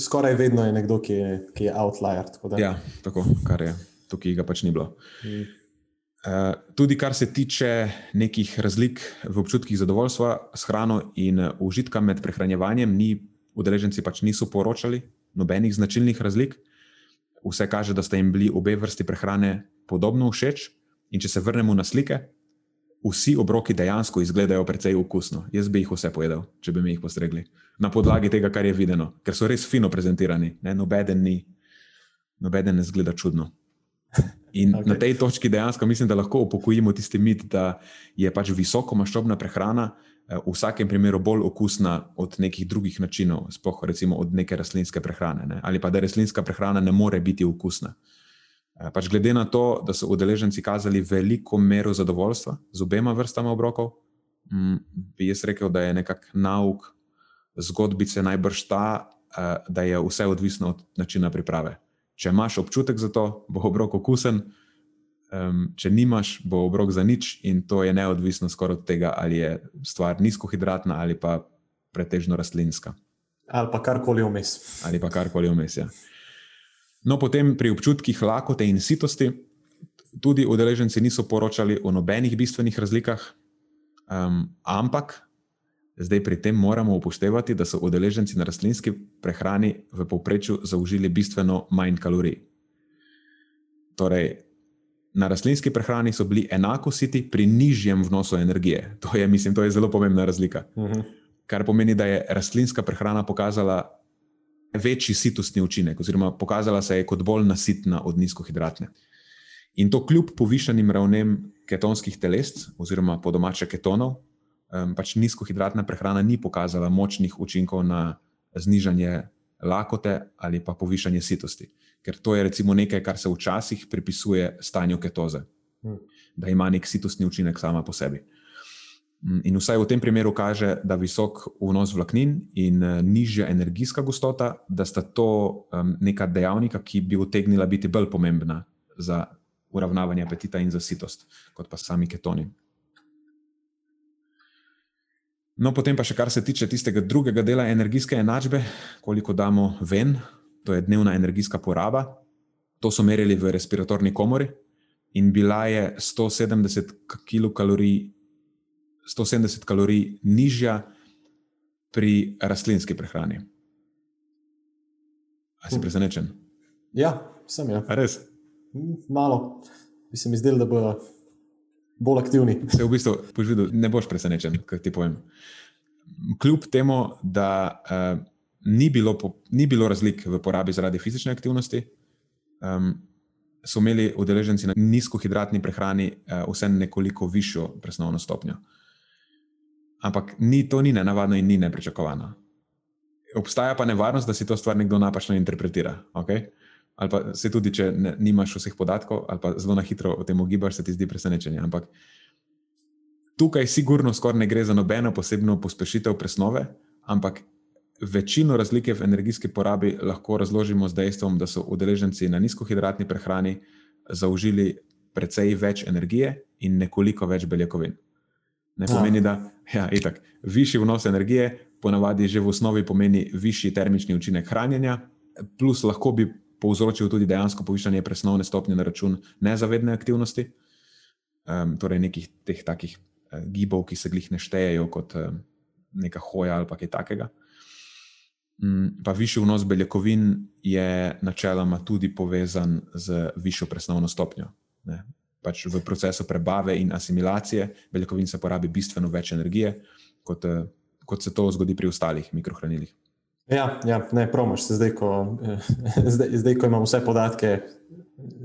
Skoraj vedno je nekdo, ki je, ki je outlier. Tako ja, tako, kar je tukaj, ga pač ni bilo. Mm. Uh, tudi kar se tiče nekih razlik v občutkih zadovoljstva s hrano in užitka med prehranjevanjem, ni, udeleženci pač niso poročali nobenih značilnih razlik. Vse kaže, da sta jim bili obe vrsti prehrane podobno všeč. In če se vrnemo na slike, vsi obroki dejansko izgledajo precej okusno. Jaz bi jih vse pojedel, če bi mi jih postregli. Na podlagi tega, kar je videno, ker so res fino prezentirani, ne? nobeden ni, nobeden ne zgleda čudno. In okay. na tej točki dejansko mislim, da lahko upokojimo tisti mit, da je pač visoko maščobna prehrana v vsakem primeru bolj okusna od nekih drugih načinov, sploh recimo od neke rastlinske prehrane, ne? ali pa da rastlinska prehrana ne more biti okusna. Pač glede na to, da so udeleženci kazali veliko mero zadovoljstva z obema vrstama obrokov, bi jaz rekel, da je nekako nauk zgodbice najbrž ta, da je vse odvisno od načina priprave. Če imaš občutek za to, bo obrok okusen, če nimaš, bo obrok za nič, in to je neodvisno skoraj od tega, ali je stvar nizkohidratna ali pa pretežno rastlinska. Ali pa karkoli vmes. Ali pa karkoli vmes. Ja. No, potem pri občutkih lakote in sitosti, tudi udeleženci niso poročali o nobenih bistvenih razlikah, um, ampak zdaj pri tem moramo upoštevati, da so udeleženci na rastlinski prehrani v povprečju zaužili bistveno manj kalorij. Torej, na rastlinski prehrani so bili enako siti pri nižjem vnosu energije. To je, mislim, to je zelo pomembna razlika. Uh mhm. -huh. Kar pomeni, da je rastlinska prehrana pokazala večji sitostni učinek, oziroma pokazala se je kot bolj nasitna od nizkohidratne. In to kljub povišanim ravnem ketonskih telesc, oziroma po domače ketonov, pač nizkohidratna prehrana ni pokazala močnih učinkov na znižanje lakote ali pa povišanje sitosti ker to je recimo nekaj, kar se včasih pripisuje stanju ketoze, hmm. da ima nek sitostni učinek sama po sebi. Mm, in vsaj v tem primeru kaže, da visok vnos vlaknin in eh, nižja energijska gostota, da sta to um, neka dejavnika, ki bi utegnila biti bolj pomembna za uravnavanje apetita in za sitost, kot pa sami ketoni. No, potem pa še kar se tiče tistega drugega dela energijske enačbe, koliko damo ven, to je dnevna energijska poraba. To so merili v respiratorni komori in bila je 170 kilokalorij, 170 kalorij nižja pri rastlinski prehrani. Ali si hm. presenečen? Ja, sem ja. Res? Hm, malo. Bi se mi zdelo, da bodo bolj aktivni. Se v bistvu videl, ne boš presenečen, kaj ti povem. Kljub temu, da uh, ni bilo, po, ni bilo razlik v porabi zaradi fizične aktivnosti. Um, so imeli udeleženci na nizkohidratni prehrani uh, vse nekoliko višjo presnovno stopnjo. Ampak ni, to ni nenavadno in ni nepričakovano. Obstaja pa nevarnost, da si to stvar nekdo napačno interpretira. Okay? Ali pa se tudi, če ne, nimaš vseh podatkov, ali pa zelo na hitro o tem ogibaš, se ti zdi presenečenje. Ampak tukaj, sigurno, skoraj ne gre za nobeno posebno pospešitev presnove, ampak Večino razlike v energijski porabi lahko razložimo z dejstvom, da so udeleženci na nizkohidratni prehrani zaužili precej več energije in nekoliko več beljakovin. Ne pomeni, da ja, itak, višji vnos energije ponavadi že v osnovi pomeni višji termični učinek hranjenja, plus lahko bi povzročil tudi dejansko povišanje presnovne stopnje na račun nezavedne aktivnosti, um, torej nekih teh takih uh, gibov, ki se glih ne štejejo kot um, neka hoja ali kaj takega. Mm, pa višji vnos beljakovin je načeloma tudi povezan z višjo presnovno stopnjo. Ne. Pač v procesu prebave in asimilacije beljakovin se porabi bistveno več energije, kot, eh, kot se to zgodi pri ostalih mikrohranilih. Ja, ja ne, promoš se zdaj, ko, zdaj, zdaj, ko imamo vse podatke.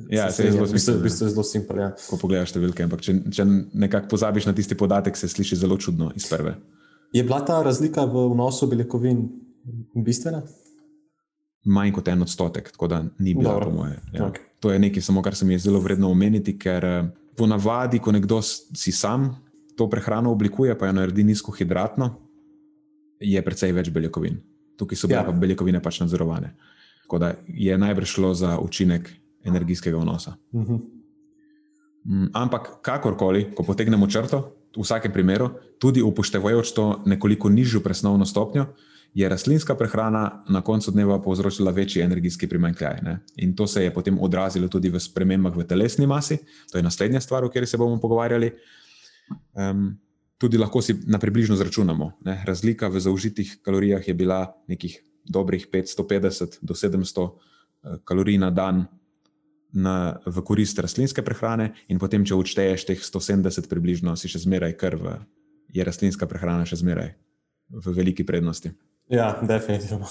Ja, se je zelo simpel. V bistvu je zelo simpel. Ja. Ko pogledaš številke, ampak če, če nekako pozabiš na tisti podatek, se sliši zelo čudno iz prve. Je bila ta razlika v vnosu beljakovin bistvena? Manj kot en odstotek, tako da ni bilo, Dobro. po moje. Ja. Okay. To je nekaj, samo, kar se mi je zelo vredno omeniti, ker eh, po navadi, ko nekdo si sam to prehrano oblikuje, pa jo naredi nizkohidratno, je precej več beljakovin. Tukaj so bile ja. beljakovine pač nadzorovane. Tako da je najbrž šlo za učinek energijskega vnosa. Uh mhm. -huh. Ampak kakorkoli, ko potegnemo črto, v vsakem primeru, tudi upoštevajoč to nekoliko nižjo presnovno stopnjo, je rastlinska prehrana na koncu dneva povzročila večji energijski primankljaj. In to se je potem odrazilo tudi v spremembah v telesni masi, to je naslednja stvar, o kateri se bomo pogovarjali. Um, tudi lahko si na približno zračunamo. Ne? Razlika v zaužitih kalorijah je bila nekih dobrih 550 do 700 eh, kalorij na dan. Na, v korist rastlinske prehrane, in potem, če odšteješ teh 170, približno, si še zmeraj krv, je rastlinska prehrana še zmeraj v veliki prednosti. Ja, definitivno.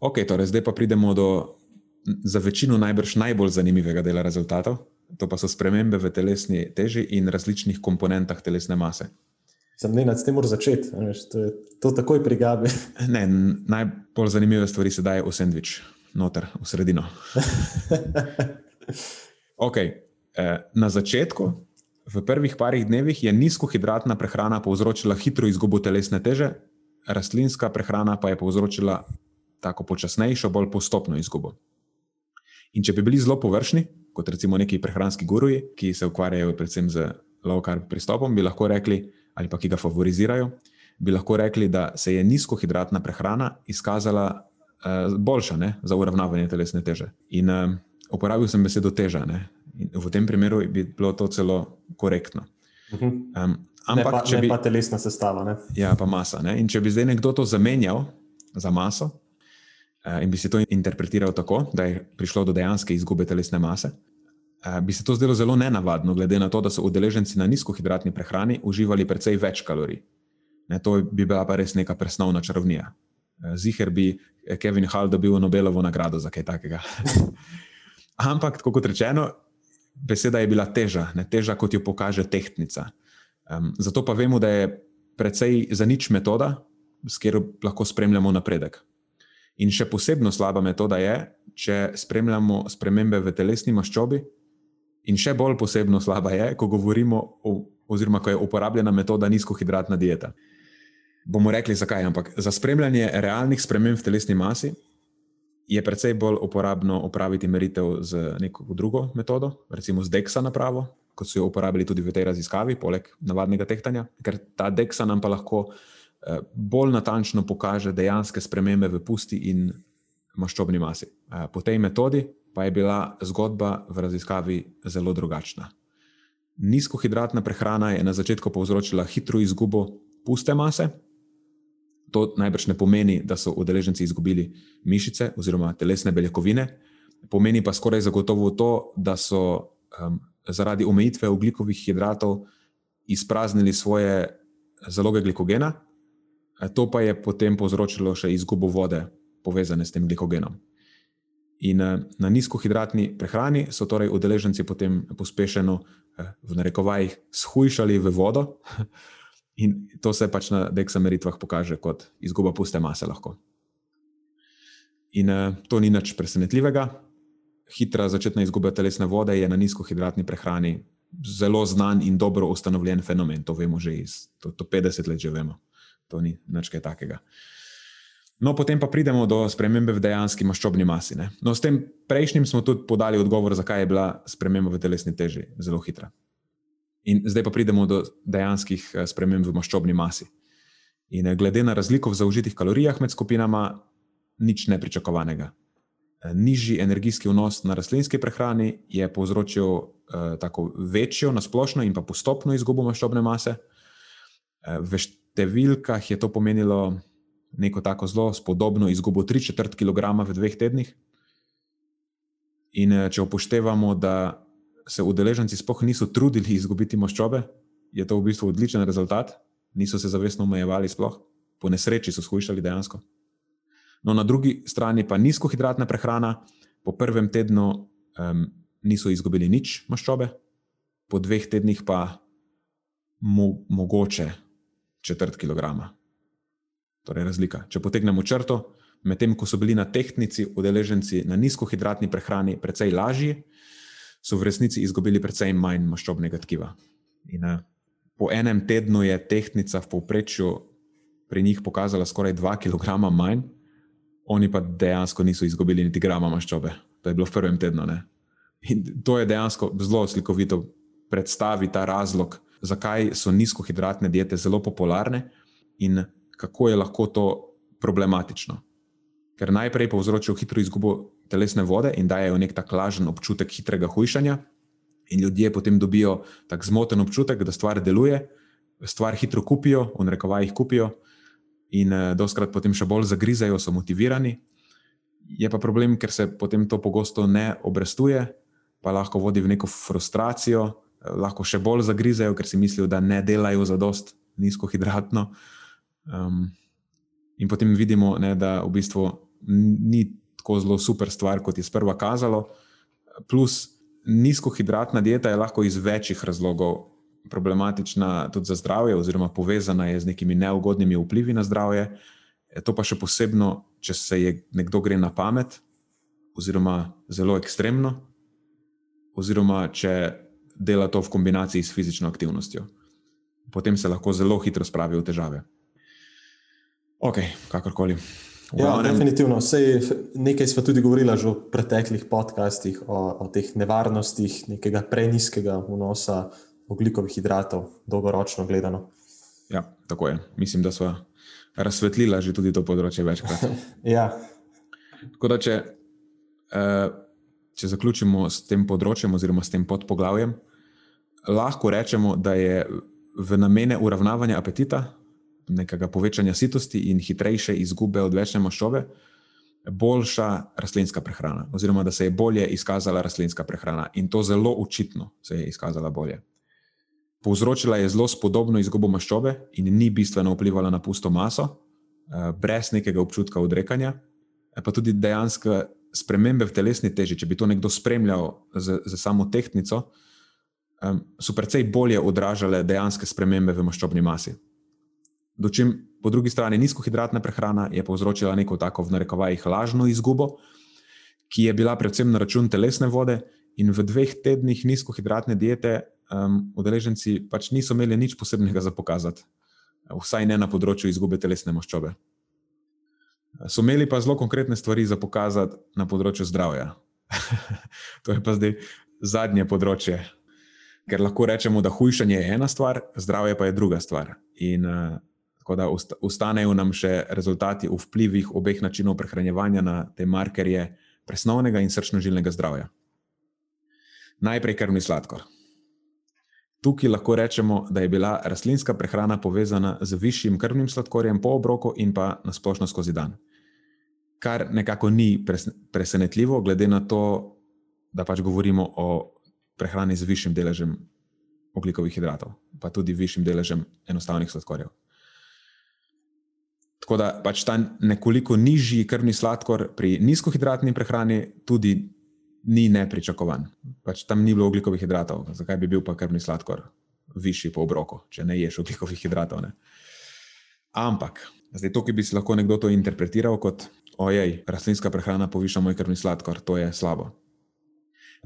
Ok, torej zdaj pa pridemo do za večino najbrž najbolj zanimivega dela rezultatov. To pa so spremembe v telesni teži in različnih komponentah telesne mase. Sem ne nad tem moral začeti, veš, to je to takoj prigabe. Ne, najbolj zanimive stvari se daje v sendvič, noter, v sredino. okay. Na začetku, v prvih parih dnevih, je nizkohidratna prehrana povzročila hitro izgubo telesne teže, rastlinska prehrana pa je povzročila tako počasnejšo, bolj postopno izgubo. In če bi bili zelo površni, kot recimo neki prehranski guruji, ki se ukvarjajo predvsem z low carb pristopom, bi lahko rekli, ali pa ki ga favorizirajo, bi lahko rekli, da se je nizkohidratna prehrana izkazala uh, boljša ne, za uravnavanje telesne teže. In uh, uporabil sem besedo teža. Ne, v tem primeru bi bilo to celo korektno. Um, ampak, ne pa, če bi pa telesna sestava. Ne? Ja, pa masa. Ne? In če bi zdaj nekdo to zamenjal za maso uh, in bi se to interpretiral tako, da je prišlo do dejanske izgube telesne mase, bi se to zdelo zelo nenavadno, glede na to, da so udeleženci na nizkohidratni prehrani uživali precej več kalorij. Ne, to bi bila pa res neka presnovna čarovnija. Ziger bi Kevin Hall dobil Nobelovo nagrado za kaj takega. Ampak, kot rečeno, beseda je bila teža, ne teža, kot jo pokaže tehtnica. Um, zato pa vemo, da je precej za nič metoda, s katero lahko spremljamo napredek. In še posebno slaba metoda je, če spremljamo spremembe v telesni maščobi, In še bolj posebno slaba je, ko govorimo, o, oziroma ko je uporabljena metoda nizkohidratna dieta. Bomo rekli, zakaj, ampak za spremljanje realnih sprememb v telesni masi je precej bolj uporabno opraviti meritev z neko drugo metodo, recimo z DEXA napravo, kot so jo uporabili tudi v tej raziskavi, poleg navadnega tehtanja, ker ta DEXA nam pa lahko eh, bolj natančno pokaže dejanske spremembe v pusti in maščobni masi. Eh, po tej metodi pa je bila zgodba v raziskavi zelo drugačna. Nizkohidratna prehrana je na začetku povzročila hitro izgubo puste mase. To najbrž ne pomeni, da so udeleženci izgubili mišice oziroma telesne beljakovine, pomeni pa skoraj zagotovo to, da so um, zaradi omejitve ugljikovih hidratov izpraznili svoje zaloge glikogena, to pa je potem povzročilo še izgubo vode, povezane s tem glikogenom. In eh, na nizkohidratni prehrani so torej udeleženci potem pospešeno, eh, v narekovajih, shujšali v vodo, in to se pač na deksameritvah pokaže kot izguba puste mase. Lahko. In eh, to ni nič presenetljivega. Hitra začetna izguba telesne vode je na nizkohidratni prehrani zelo znan in dobro ustanovljen fenomen. To vemo že iz to, to 50 let, že vemo. To ni nič kaj takega. No, potem pa pridemo do spremembe v dejanski maščobni masi. No, s tem prejšnjim smo tudi podali odgovor, zakaj je bila sprememba v telesni teži zelo hitra. In zdaj pa pridemo do dejanskih eh, sprememb v maščobni masi. In eh, glede na razliko v zaužitih kalorijah med skupinama, nič nepričakovanega. Eh, nižji energijski vnos na rastlinski prehrani je povzročil uh, tako večjo, nasplošno in pa postopno izgubo maščobne mase. Uh, v številkah je to pomenilo neko tako zelo spodobno izgubo 3-4 kg v dveh tednih. In eh, če upoštevamo, da se udeleženci sploh niso trudili izgubiti maščobe, je to v bistvu odličen rezultat, niso se zavestno omejevali, sploh po nesreči so skušali dejansko. No, na drugi strani pa nizkohidratna prehrana, po prvem tednu um, niso izgubili nič maščobe, po dveh tednih pa mo mogoče četrt kilograma torej razlika. Če potegnemo črto, medtem ko so bili na tehnici udeleženci na nizkohidratni prehrani precej lažji, so v resnici izgubili precej manj maščobnega tkiva. In, uh, po enem tednu je tehnica v povprečju pri njih pokazala skoraj 2 kg manj, oni pa dejansko niso izgubili niti grama maščobe. To je bilo v prvem tednu. Ne? In to je dejansko zelo slikovito predstaviti ta razlog, zakaj so nizkohidratne diete zelo popularne in kako je lahko to problematično. Ker najprej povzročijo hitro izgubo telesne vode in dajo nek tak lažen občutek hitrega hujšanja, in ljudje potem dobijo tak zmoten občutek, da stvar deluje, stvar hitro kupijo, v rekovajih kupijo, in eh, doskrat potem še bolj zagrizajo, so motivirani. Je pa problem, ker se potem to pogosto ne obrestuje, pa lahko vodi v neko frustracijo, eh, lahko še bolj zagrizajo, ker si mislijo, da ne delajo za dost nizkohidratno. Um, in potem vidimo, ne, da v bistvu ni tako zelo super stvar, kot je sprva kazalo. Plus, nizkohidratna dieta je lahko iz večjih razlogov problematična tudi za zdravje, oziroma povezana je z nekimi neugodnimi vplivi na zdravje. E, to pa še posebno, če se je nekdo gre na pamet, oziroma zelo ekstremno, oziroma če dela to v kombinaciji s fizično aktivnostjo. Potem se lahko zelo hitro spravi v težave. Ok, kakorkoli. Ja, definitivno. Sej, nekaj smo tudi govorili v preteklih podcastih o, o teh nevarnostih nekega preniskega vnosa oglikovih hidratov, dolgoročno gledano. Ja, tako je. Mislim, da smo razsvetlili že tudi to področje večkrat. ja. Tako da, če, eh, če zaključimo s tem področjem, oziroma s tem podpoglavjem, lahko rečemo, da je v namene uravnavanja apetita, nekega povečanja sitosti in hitrejše izgube odvečne maščobe, boljša rastlinska prehrana, oziroma da se je bolje izkazala rastlinska prehrana in to zelo očitno se je izkazala bolje. Povzročila je zelo spodobno izgubo maščobe in ni bistveno vplivala na pusto maso, eh, brez nekega občutka odrekanja, eh, pa tudi dejansko spremembe v telesni teži. Če bi to nekdo spremljal z, z samo tehtnico, so precej bolje odražale dejanske spremembe v maščobni masi. Dočim po drugi strani nizkohidratna prehrana je povzročila neko tako v narekovajih lažno izgubo, ki je bila predvsem na račun telesne vode, in v dveh tednih nizkohidratne diete um, udeleženci pač niso imeli nič posebnega za pokazati, vsaj ne na področju izgube telesne maščobe. So imeli pa zelo konkretne stvari za pokazati na področju zdravja. to je pa zdaj zadnje področje, ker lahko rečemo, da hujšanje je ena stvar, zdravje pa je druga stvar. In uh, tako da ostanejo nam še rezultati o vplivih obeh načinov prehranevanja na te markerje presnovnega in srčno-žilnega zdravja. Najprej krvni sladkor. Tukaj lahko rečemo, da je bila rastlinska prehrana povezana z višjim krvnim sladkorjem po obroku in pa nasplošno skozi dan. Kar nekako ni presenetljivo, glede na to, da pač govorimo o prehrani z višjim deležem oglikovih hidratov, pa tudi višjim deležem enostavnih sladkorjev. Tako da pač ta nekoliko nižji krvni sladkor pri nizkohidratni prehrani tudi ni nepričakovan. Pač tam ni bilo oglikovih hidratov, zakaj bi bil pa krvni sladkor višji po obroku, če ne ješ oglikovih hidratov. Ne? Ampak, zdaj to, ki bi si lahko nekdo to interpretiral kot, ojej, rastlinska prehrana poviša moj krvni sladkor, to je slabo.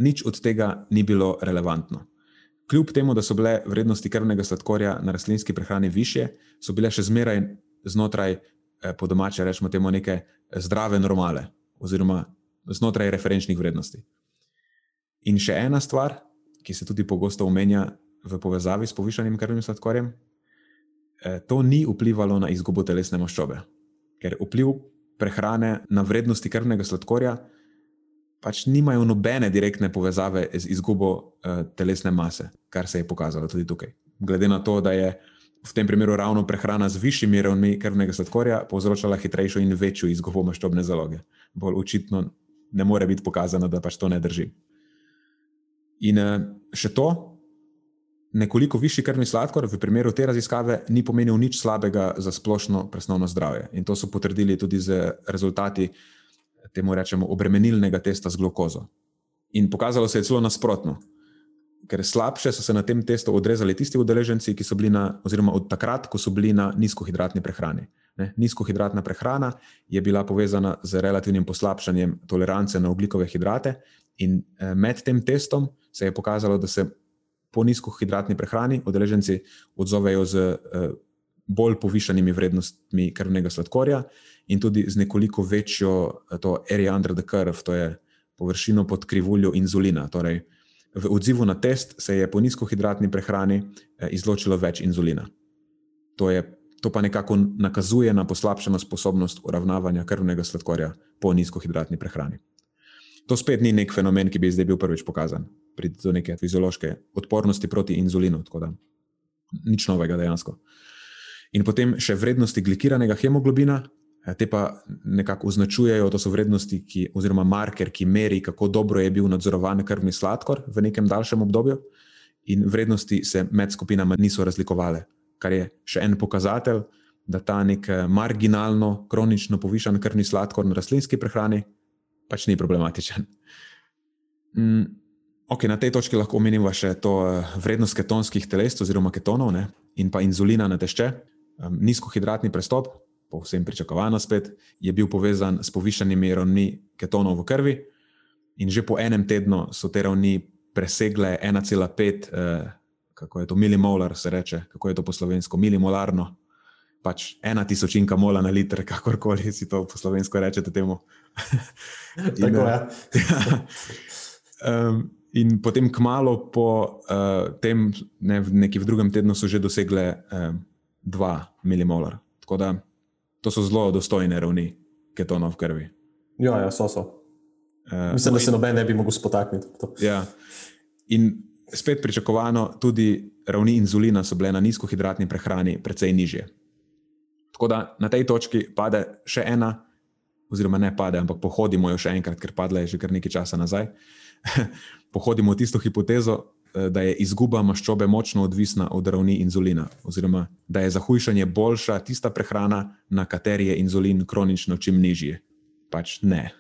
Nič od tega ni bilo relevantno. Kljub temu, da so bile vrednosti krvnega sladkorja na rastlinski prehrani više, so bile še zmeraj znotraj, eh, po domače rečemo, neke zdrave normale, oziroma znotraj referenčnih vrednosti. In še ena stvar, ki se tudi pogosto omenja v povezavi s povišanim krvnim sladkorjem, eh, to ni vplivalo na izgubo telesne maščobe, ker vpliv prehrane na vrednosti krvnega sladkorja pač nimajo nobene direktne povezave z izgubo uh, telesne mase, kar se je pokazalo tudi tukaj. Glede na to, da je v tem primeru ravno prehrana z višjimi ravni krvnega sladkorja povzročala hitrejšo in večjo izgubo maščobne zaloge. Bolj očitno ne more biti pokazano, da pač to ne drži. In uh, še to, nekoliko višji krvni sladkor v primeru te raziskave ni pomenil nič slabega za splošno presnovno zdravje. In to so potrdili tudi z rezultati temu rečemo obremenilnega testa z glukozo. In pokazalo se je celo nasprotno, ker slabše so se na tem testu odrezali tisti udeleženci, ki so bili na, oziroma od takrat, ko so bili na nizkohidratni prehrani. Ne, nizkohidratna prehrana je bila povezana z relativnim poslabšanjem tolerance na ugljikove hidrate, in eh, med tem testom se je pokazalo, da se po nizkohidratni prehrani udeleženci odzovejo z eh, bolj povišanimi vrednostmi krvnega sladkorja in tudi z nekoliko večjo eh, to area under the curve, to je površino pod krivuljo inzulina. Torej, v odzivu na test se je po nizkohidratni prehrani izločilo več inzulina. To je to pa nekako nakazuje na poslabšano sposobnost uravnavanja krvnega sladkorja po nizkohidratni prehrani. To spet ni nek fenomen, ki bi zdaj bil prvič pokazan, pri neke fiziološke odpornosti proti inzulinu, tako da nič novega dejansko. In potem še vrednosti glikiranega hemoglobina, eh, te pa nekako označujejo, to so vrednosti, ki, oziroma marker, ki meri, kako dobro je bil nadzorovan krvni sladkor v nekem daljšem obdobju, in vrednosti se med skupinama niso razlikovale kar je še en pokazatelj, da ta nek eh, marginalno, kronično povišan krvni sladkor na rastlinski prehrani pač ni problematičen. Mm, Okay, na tej točki lahko omenimo še to vrednost ketonskih telest, oziroma ketonov, ne? in pa inzulina na tešče. Nizkohidratni prestop, povsem pričakovano spet, je bil povezan s povišanimi ravni ketonov v krvi, in že po enem tednu so te ravni presegle 1,5, eh, kako je to milimolar, se reče, kako je to po slovensko, milimolarno. Pač ena tisočinka mola na liter, kakorkoli si to po slovensko rečete temu. in, Tako je. Ja. um, in potem, kmalo po uh, tem, ne, v neki v drugem tednu, so že dosegle 2 um, milimolar. Tako da to so zelo dostojne ravni ketonov v krvi. Ja, ja so. so. Uh, Mislim, no, da se noben ne bi mogel spotakniti. Ja. In spet pričakovano, tudi ravni inzulina so bile na nizkohidratni prehrani precej nižje. Tako da na tej točki pade še ena, oziroma ne pade, ampak pohodimo jo še enkrat, ker padla je že kar nekaj časa nazaj. pohodimo tisto hipotezo, eh, da je izguba maščobe močno odvisna od ravni inzulina, oziroma da je za hujšanje boljša tista prehrana, na kateri je inzulin kronično čim nižji. Pač ne.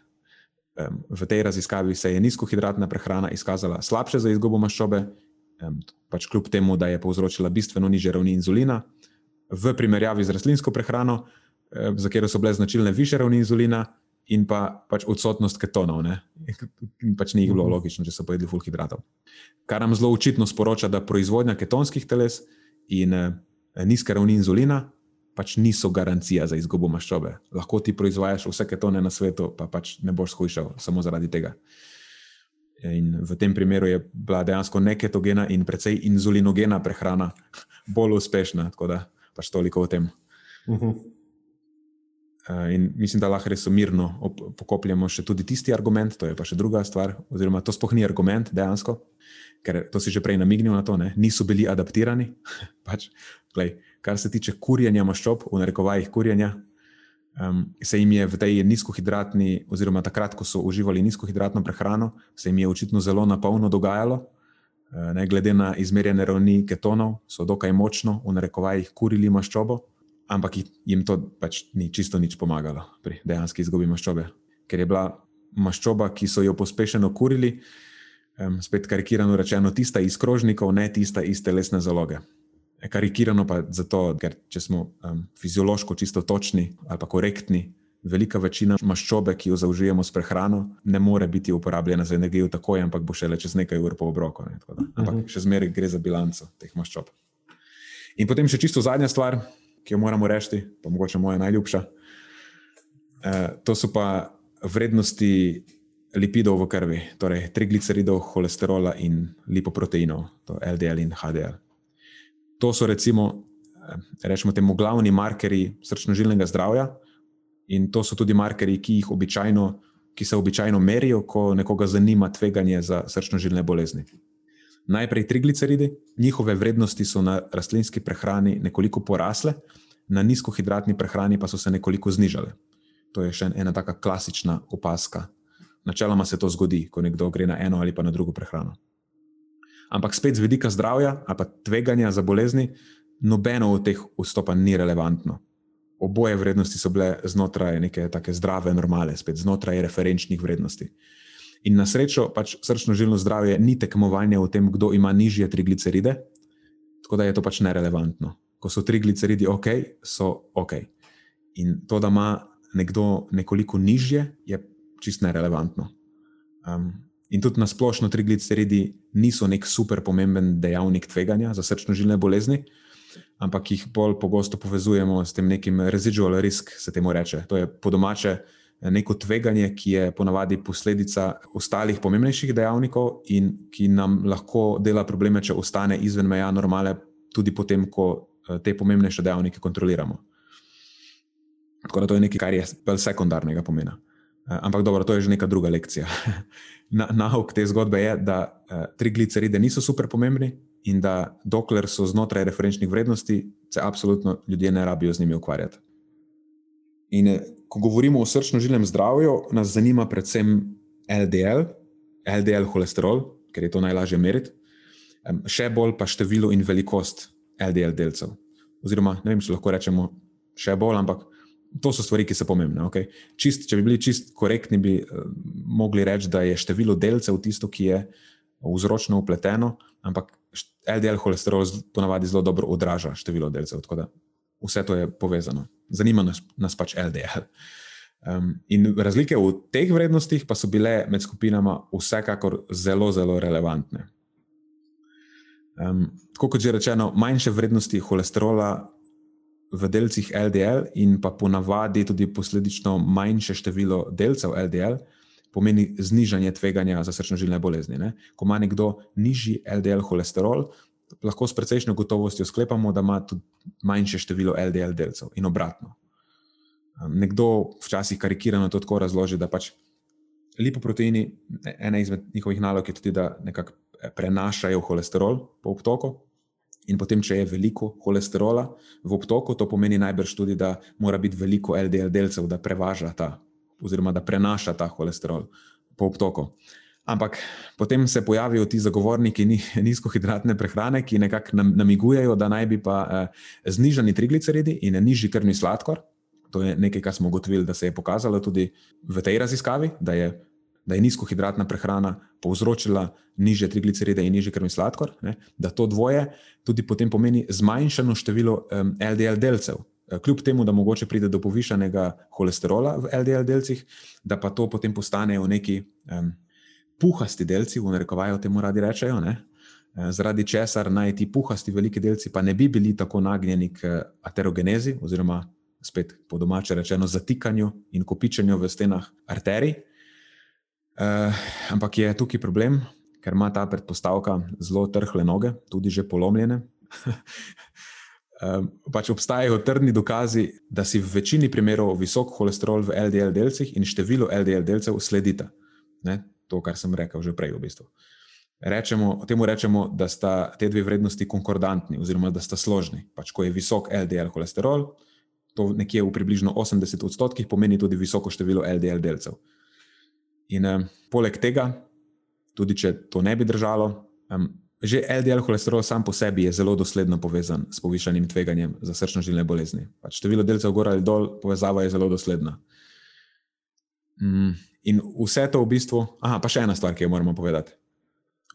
V tej raziskavi se je nizkohidratna prehrana izkazala slabše za izgubo maščobe, pač kljub temu, da je povzročila bistveno niže ravni inzulina, v primerjavi z rastlinsko prehrano, za katero so bile značilne više ravni inzulina, in pa pač odsotnost ketonov. Ne? Pač ni jih bilo mhm. logično, če so pojedli full hidratov. Kar nam zelo očitno sporoča, da proizvodnja ketonskih teles in nizke ravni inzulina pač niso garancija za izgubo maščobe. Lahko ti proizvajaš vse ketone na svetu, pa pač ne boš hujšal samo zaradi tega. In v tem primeru je bila dejansko neketogena in precej inzulinogena prehrana bolj uspešna, tako da pač toliko o tem. Uh mhm. -huh. In mislim, da lahko res mirno pokopljemo še tudi tisti argument, to je pa še druga stvar, oziroma to spohni argument dejansko, ker to si že prej namignil na to, ne? niso bili adaptirani. pač, glej, kar se tiče kurjenja maščob, v narekovajih kurjenja, um, se jim je v tej nizkohidratni, oziroma takrat, ko so uživali nizkohidratno prehrano, se jim je očitno zelo napolno dogajalo. Uh, ne, glede na izmerjene ravni ketonov, so dokaj močno v narekovajih kurili maščobo, ampak jim to pač ni čisto nič pomagalo pri dejanski izgubi maščobe, ker je bila maščoba, ki so jo pospešeno kurili. Spet karikirano rečeno, tista iz krožnikov, ne tista iz telesne zaloge. Karikirano pa zato, ker če smo um, fiziološko čisto točni ali pa korektni, velika večina maščobe, ki jo zaužijemo s prehrano, ne more biti uporabljena za energijo takoj, ampak bo šele čez nekaj ur po obroku. Ne, ampak uh mhm. -huh. še zmeraj gre za bilanco teh maščob. In potem še čisto zadnja stvar, ki jo moramo reči, pa mogoče moja najljubša. Uh, to so pa vrednosti lipidov v krvi, torej trigliceridov, holesterola in lipoproteinov, to LDL in HDL. To so recimo, rečemo temu, glavni markerji srčno-žilnega zdravja in to so tudi markerji, ki jih običajno, ki se običajno merijo, ko nekoga zanima tveganje za srčno-žilne bolezni. Najprej trigliceridi, njihove vrednosti so na rastlinski prehrani nekoliko porasle, na nizkohidratni prehrani pa so se nekoliko znižale. To je še ena taka klasična opaska. Načeloma se to zgodi, ko nekdo gre na eno ali pa na drugo prehrano. Ampak spet z vidika zdravja ali pa tveganja za bolezni, nobeno od teh vstopanj ni relevantno. Oboje vrednosti so bile znotraj neke tako zdrave normale, spet znotraj referenčnih vrednosti. In na srečo pač srčno-žilno zdravje ni tekmovanje v tem, kdo ima nižje trigliceride, tako da je to pač nerelevantno. Ko so trigliceridi ok, so ok. In to, da ima nekdo nekoliko nižje, je čist nerelevantno. Um, In tudi na splošno trigliceridi niso nek super pomemben dejavnik tveganja za srčno-žilne bolezni, ampak jih bolj pogosto povezujemo s tem nekim residual risk, se temu reče. To je po domače neko tveganje, ki je ponavadi posledica ostalih pomembnejših dejavnikov in ki nam lahko dela probleme, če ostane izven meja normale, tudi potem, ko eh, te pomembnejše dejavnike kontroliramo. Tako da to je nekaj, kar je sekundarnega pomena. Eh, ampak dobro, to je že neka druga lekcija. Nauk te zgodbe je, da uh, trigliceride niso super pomembni in da dokler so znotraj referenčnih vrednosti, se absolutno ljudje ne rabijo z njimi ukvarjati. In eh, ko govorimo o srčno-žilnem zdravju, nas zanima predvsem LDL, LDL holesterol, ker je to najlažje meriti, še bolj pa število in velikost LDL delcev. Oziroma, ne vem, če lahko rečemo še bolj, ampak To so stvari, ki so pomembne. Okay? Čist, če bi bili čist korektni, bi uh, mogli reči, da je število delcev tisto, ki je vzročno upleteno, ampak LDL holesterol ponavadi zelo dobro odraža število delcev. Tako da vse to je povezano. Zanima nas, nas pač LDL. Um, in razlike v teh vrednostih pa so bile med skupinama vsekakor zelo, zelo relevantne. Um, tako kot že rečeno, manjše vrednosti holesterola v delcih LDL in pa ponavadi tudi posledično manjše število delcev LDL pomeni znižanje tveganja za srčno-žilne bolezni. Ne? Ko ima nekdo nižji LDL holesterol, lahko s precejšnjo gotovostjo sklepamo, da ima tudi manjše število LDL delcev in obratno. Nekdo včasih karikirano to tako razloži, da pač lipoproteini, ena izmed njihovih nalog je tudi, da nekako prenašajo holesterol po obtoku. In potem, če je veliko holesterola v obtoku, to pomeni najbrž tudi, da mora biti veliko LDL delcev, da prevaža ta, oziroma da prenaša ta holesterol po obtoku. Ampak potem se pojavijo ti zagovorniki nizkohidratne prehrane, ki nekako namigujejo, da naj bi pa eh, znižani trigliceridi in nižji krvni sladkor. To je nekaj, kar smo ugotovili, da se je pokazalo tudi v tej raziskavi, da je da je nizkohidratna prehrana povzročila niže trigliceride in nižji krvni sladkor, ne, da to dvoje tudi potem pomeni zmanjšano število um, LDL delcev. E, kljub temu, da mogoče pride do povišanega holesterola v LDL delcih, da pa to potem postanejo neki um, puhasti delci, v narekovaju temu radi rečejo, ne, e, zaradi česar naj ti puhasti veliki delci pa ne bi bili tako nagnjeni k aterogenezi, oziroma spet po domače rečeno zatikanju in kopičenju v stenah arterij. Uh, ampak je tukaj problem, ker ima ta predpostavka zelo trhle noge, tudi že polomljene. uh, pač obstajajo trdni dokazi, da si v večini primerov visok holesterol v LDL delcih in število LDL delcev sledita. Ne? To, kar sem rekel že prej, v bistvu. Rečemo, temu rečemo, da sta te dve vrednosti konkordantni, oziroma da sta složni. Pač, ko je visok LDL holesterol, to nekje v približno 80 odstotkih pomeni tudi visoko število LDL delcev. In um, poleg tega, tudi če to ne bi držalo, um, že LDL holesterol sam po sebi je zelo dosledno povezan s povišanim tveganjem za srčno-žilne bolezni. Pač število delcev gor ali dol, povezava je zelo dosledna. Um, in vse to v bistvu, aha, pa še ena stvar, ki jo moramo povedati.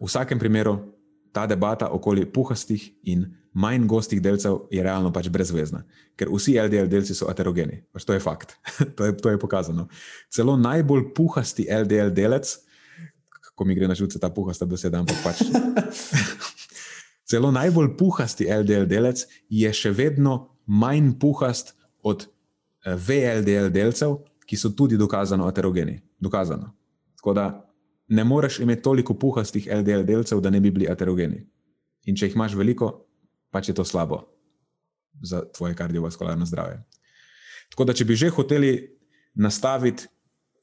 V vsakem primeru ta debata okoli puhastih in manj gostih delcev je realno pač brezvezna, ker vsi LDL delci so aterogeni. Pač to je fakt, to, je, to je pokazano. Celo najbolj puhasti LDL delec, ko mi gre na žuce ta puhasta beseda, ampak pač. Celo najbolj puhasti LDL delec je še vedno manj puhast od eh, VLDL delcev, ki so tudi dokazano aterogeni. Dokazano. Tako da ne moreš imeti toliko puhastih LDL delcev, da ne bi bili aterogeni. In če jih imaš veliko, pač je to slabo za tvoje kardiovaskularno zdravje. Tako da, če bi že hoteli nastaviti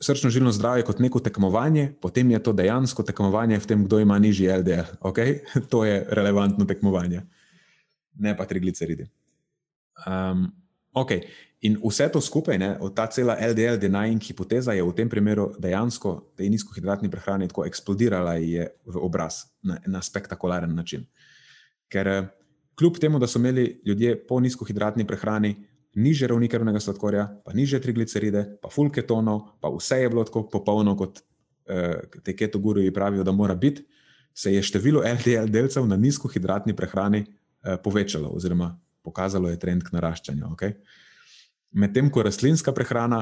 srčno-žilno zdravje kot neko tekmovanje, potem je to dejansko tekmovanje v tem, kdo ima nižji LDL. Okay? To je relevantno tekmovanje, ne pa trigliceridi. Um, okay. In vse to skupaj, ne, ta cela LDL denying hipoteza je v tem primeru dejansko tej nizkohidratni prehrani tako eksplodirala v obraz na, na spektakularen način. Ker Kljub temu, da so imeli ljudje po nizkohidratni prehrani niže ravni krvnega sladkorja, pa niže trigliceride, pa full ketonov, pa vse je bilo tako popolno, kot eh, te ketoguri pravijo, da mora biti, se je število LDL delcev na nizkohidratni prehrani eh, povečalo, oziroma pokazalo je trend k naraščanju. Okay? Medtem ko rastlinska prehrana,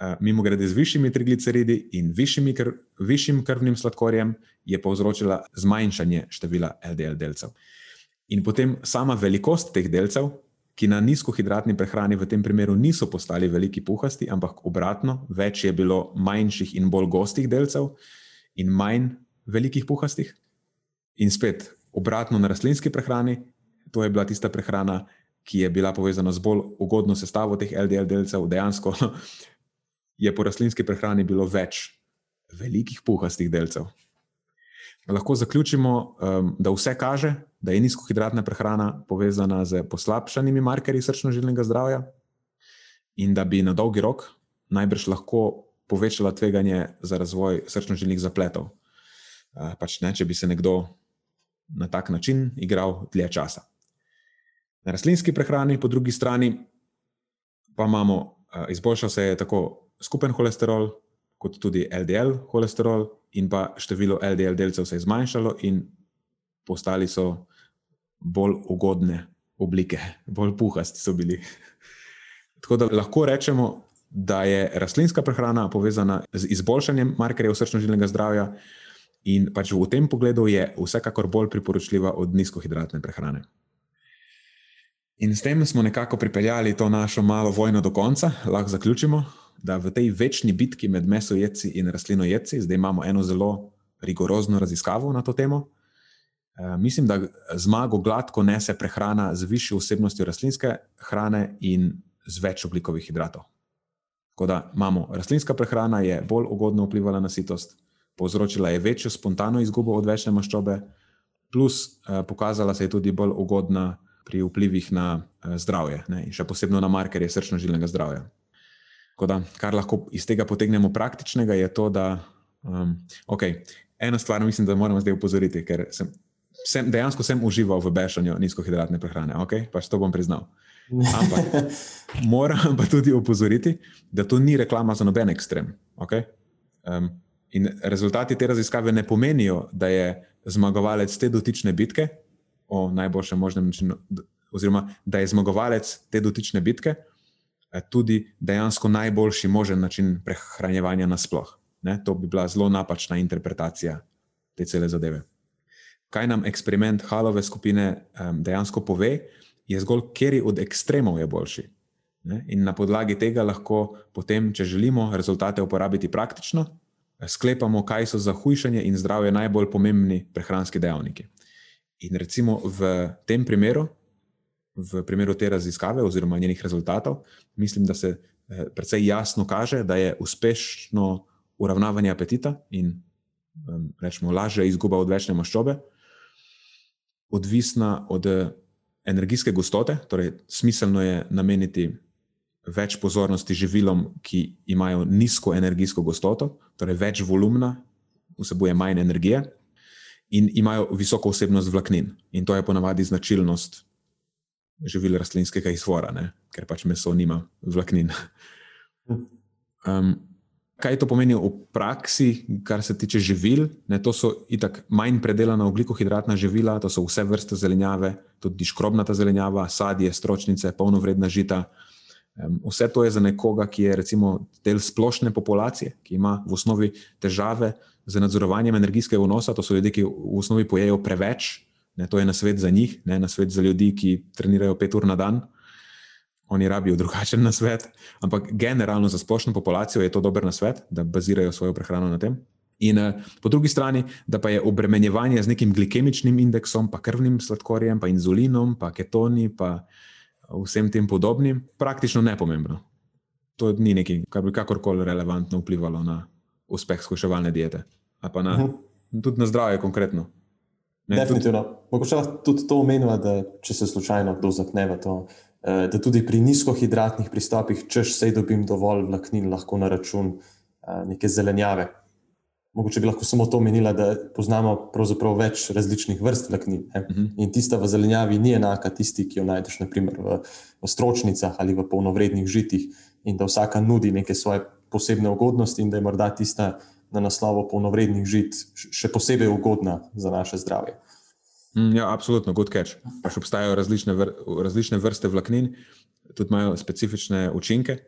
eh, mimo grede z višjimi trigliceridi in kr višjim krvnim sladkorjem, je povzročila zmanjšanje števila LDL delcev. In potem sama velikost teh delcev, ki na nizkohidratni prehrani v tem primeru niso postali veliki puhasti, ampak obratno, več je bilo manjših in bolj gostih delcev in manj velikih puhastih. In spet obratno na rastlinski prehrani, to je bila tista prehrana, ki je bila povezana z bolj ugodno sestavo teh LDL delcev, dejansko je po rastlinski prehrani bilo več velikih puhastih delcev. Lahko zaključimo, um, da vse kaže, da je nizkohidratna prehrana povezana z poslabšanimi markerji srčno-žilnega zdravja in da bi na dolgi rok najbrž lahko povečala tveganje za razvoj srčno-žilnih zapletov. Pač ne, če bi se nekdo na tak način igral dlje časa. Na rastlinski prehrani, po drugi strani, pa imamo, izboljšal se je tako skupen holesterol, kot tudi LDL holesterol, in pa število LDL delcev se je zmanjšalo, in postali so bolj ugodne oblike, bolj puhasti so bili. Tako da lahko rečemo, da je rastlinska prehrana povezana z izboljšanjem markerjev srčno-žilnega zdravja, in pač v tem pogledu je vsekakor bolj priporočljiva od nizkohidratne prehrane. In s tem smo nekako pripeljali to našo malo vojno do konca, lahko zaključimo, da v tej večni bitki med mesojedci in rastlinojedci, zdaj imamo eno zelo rigorozno raziskavo na to temo. E, mislim, da zmago gladko nese prehrana z višjo vsebnostjo rastlinske hrane in z več oglikovih hidratov. Tako da imamo rastlinska prehrana, je bolj ugodno vplivala na sitost, povzročila je večjo spontano izgubo odvečne maščobe, plus eh, pokazala se je tudi bolj ugodna pri vplivih na eh, zdravje, ne, še posebej na markerje srčno-žilnega zdravja. Da, kar lahko iz tega potegnemo praktičnega, je to, da um, okay, ena stvar, mislim, da moramo zdaj upozoriti, ker sem, sem dejansko sem užival v bešanju nizkohidratne prehrane. Okay? Pač to bom priznal. Ampak moram pa tudi opozoriti, da to ni reklama za noben ekstrem. Okay? Um, in rezultati te raziskave ne pomenijo, da je zmagovalec te dotične bitke o najboljšem možnem načinu, oziroma da je zmagovalec te dotične bitke tudi dejansko najboljši možen način prehranjevanja nasploh. Ne? To bi bila zelo napačna interpretacija te cele zadeve. Kaj nam eksperiment Halove skupine um, dejansko pove, je zgolj, kjer od ekstremov je boljši. Ne? In na podlagi tega lahko potem, če želimo rezultate uporabiti praktično, sklepamo, kaj so za hujšanje in zdravje najbolj pomembni prehranski dejavniki. In recimo v tem primeru, v primeru te raziskave oziroma njenih rezultatov, mislim, da se eh, precej jasno kaže, da je uspešno uravnavanje apetita in rečemo lažja izguba odvečne maščobe odvisna od energijske gostote, torej smiselno je nameniti več pozornosti živilom, ki imajo nizko energijsko gostoto, torej več volumna, vsebuje manj energije in imajo visoko vsebnost vlaknin. In to je ponavadi značilnost živil rastlinskega izvora, ne? ker pač meso nima vlaknin. Um, kaj to pomeni v praksi, kar se tiče živil? Ne, to so itak manj predelana oglikohidratna živila, to so vse vrste zelenjave, tudi škrobnata zelenjava, sadje, stročnice, polnovredna žita. Vse to je za nekoga, ki je recimo del splošne populacije, ki ima v osnovi težave z nadzorovanjem energijskega vnosa. To so ljudje, ki v osnovi pojejo preveč, ne, to je na svet za njih, ne na svet za ljudi, ki trenirajo pet ur na dan. Oni rabijo drugačen na svet, ampak generalno za splošno populacijo je to dober na svet, da bazirajo svojo prehrano na tem. In uh, po drugi strani, da pa je obremenjevanje z nekim glikemičnim indeksom, pa krvnim sladkorjem, pa inzulinom, pa ketoni, pa vsem tem podobnim, praktično nepomembno. To ni nekaj, kar bi kakorkoli relevantno vplivalo na uspeh skuševalne diete, ali pa na, uh mhm. -huh. tudi na zdravje konkretno. Ne, Definitivno. Tudi... Mogoče lahko tudi to omenjava, da če se slučajno kdo zakne v to, eh, da tudi pri nizkohidratnih pristopih, če še dobim dovolj vlaknin, lahko na račun eh, neke zelenjave, Mogoče bi lahko samo to omenila, da poznamo več različnih vrst vlaknin. Uh mhm. -huh. In tista v zelenjavi ni enaka tisti, ki jo najdeš naprimer, v, v stročnicah ali v polnovrednih žitih, in da vsaka nudi neke svoje posebne ugodnosti, in da je morda tista na naslovu polnovrednih žit še posebej ugodna za naše zdravje. Mm, ja, absolutno, good catch. Pa še obstajajo različne, vr različne vrste vlaknin, tudi imajo specifične učinke.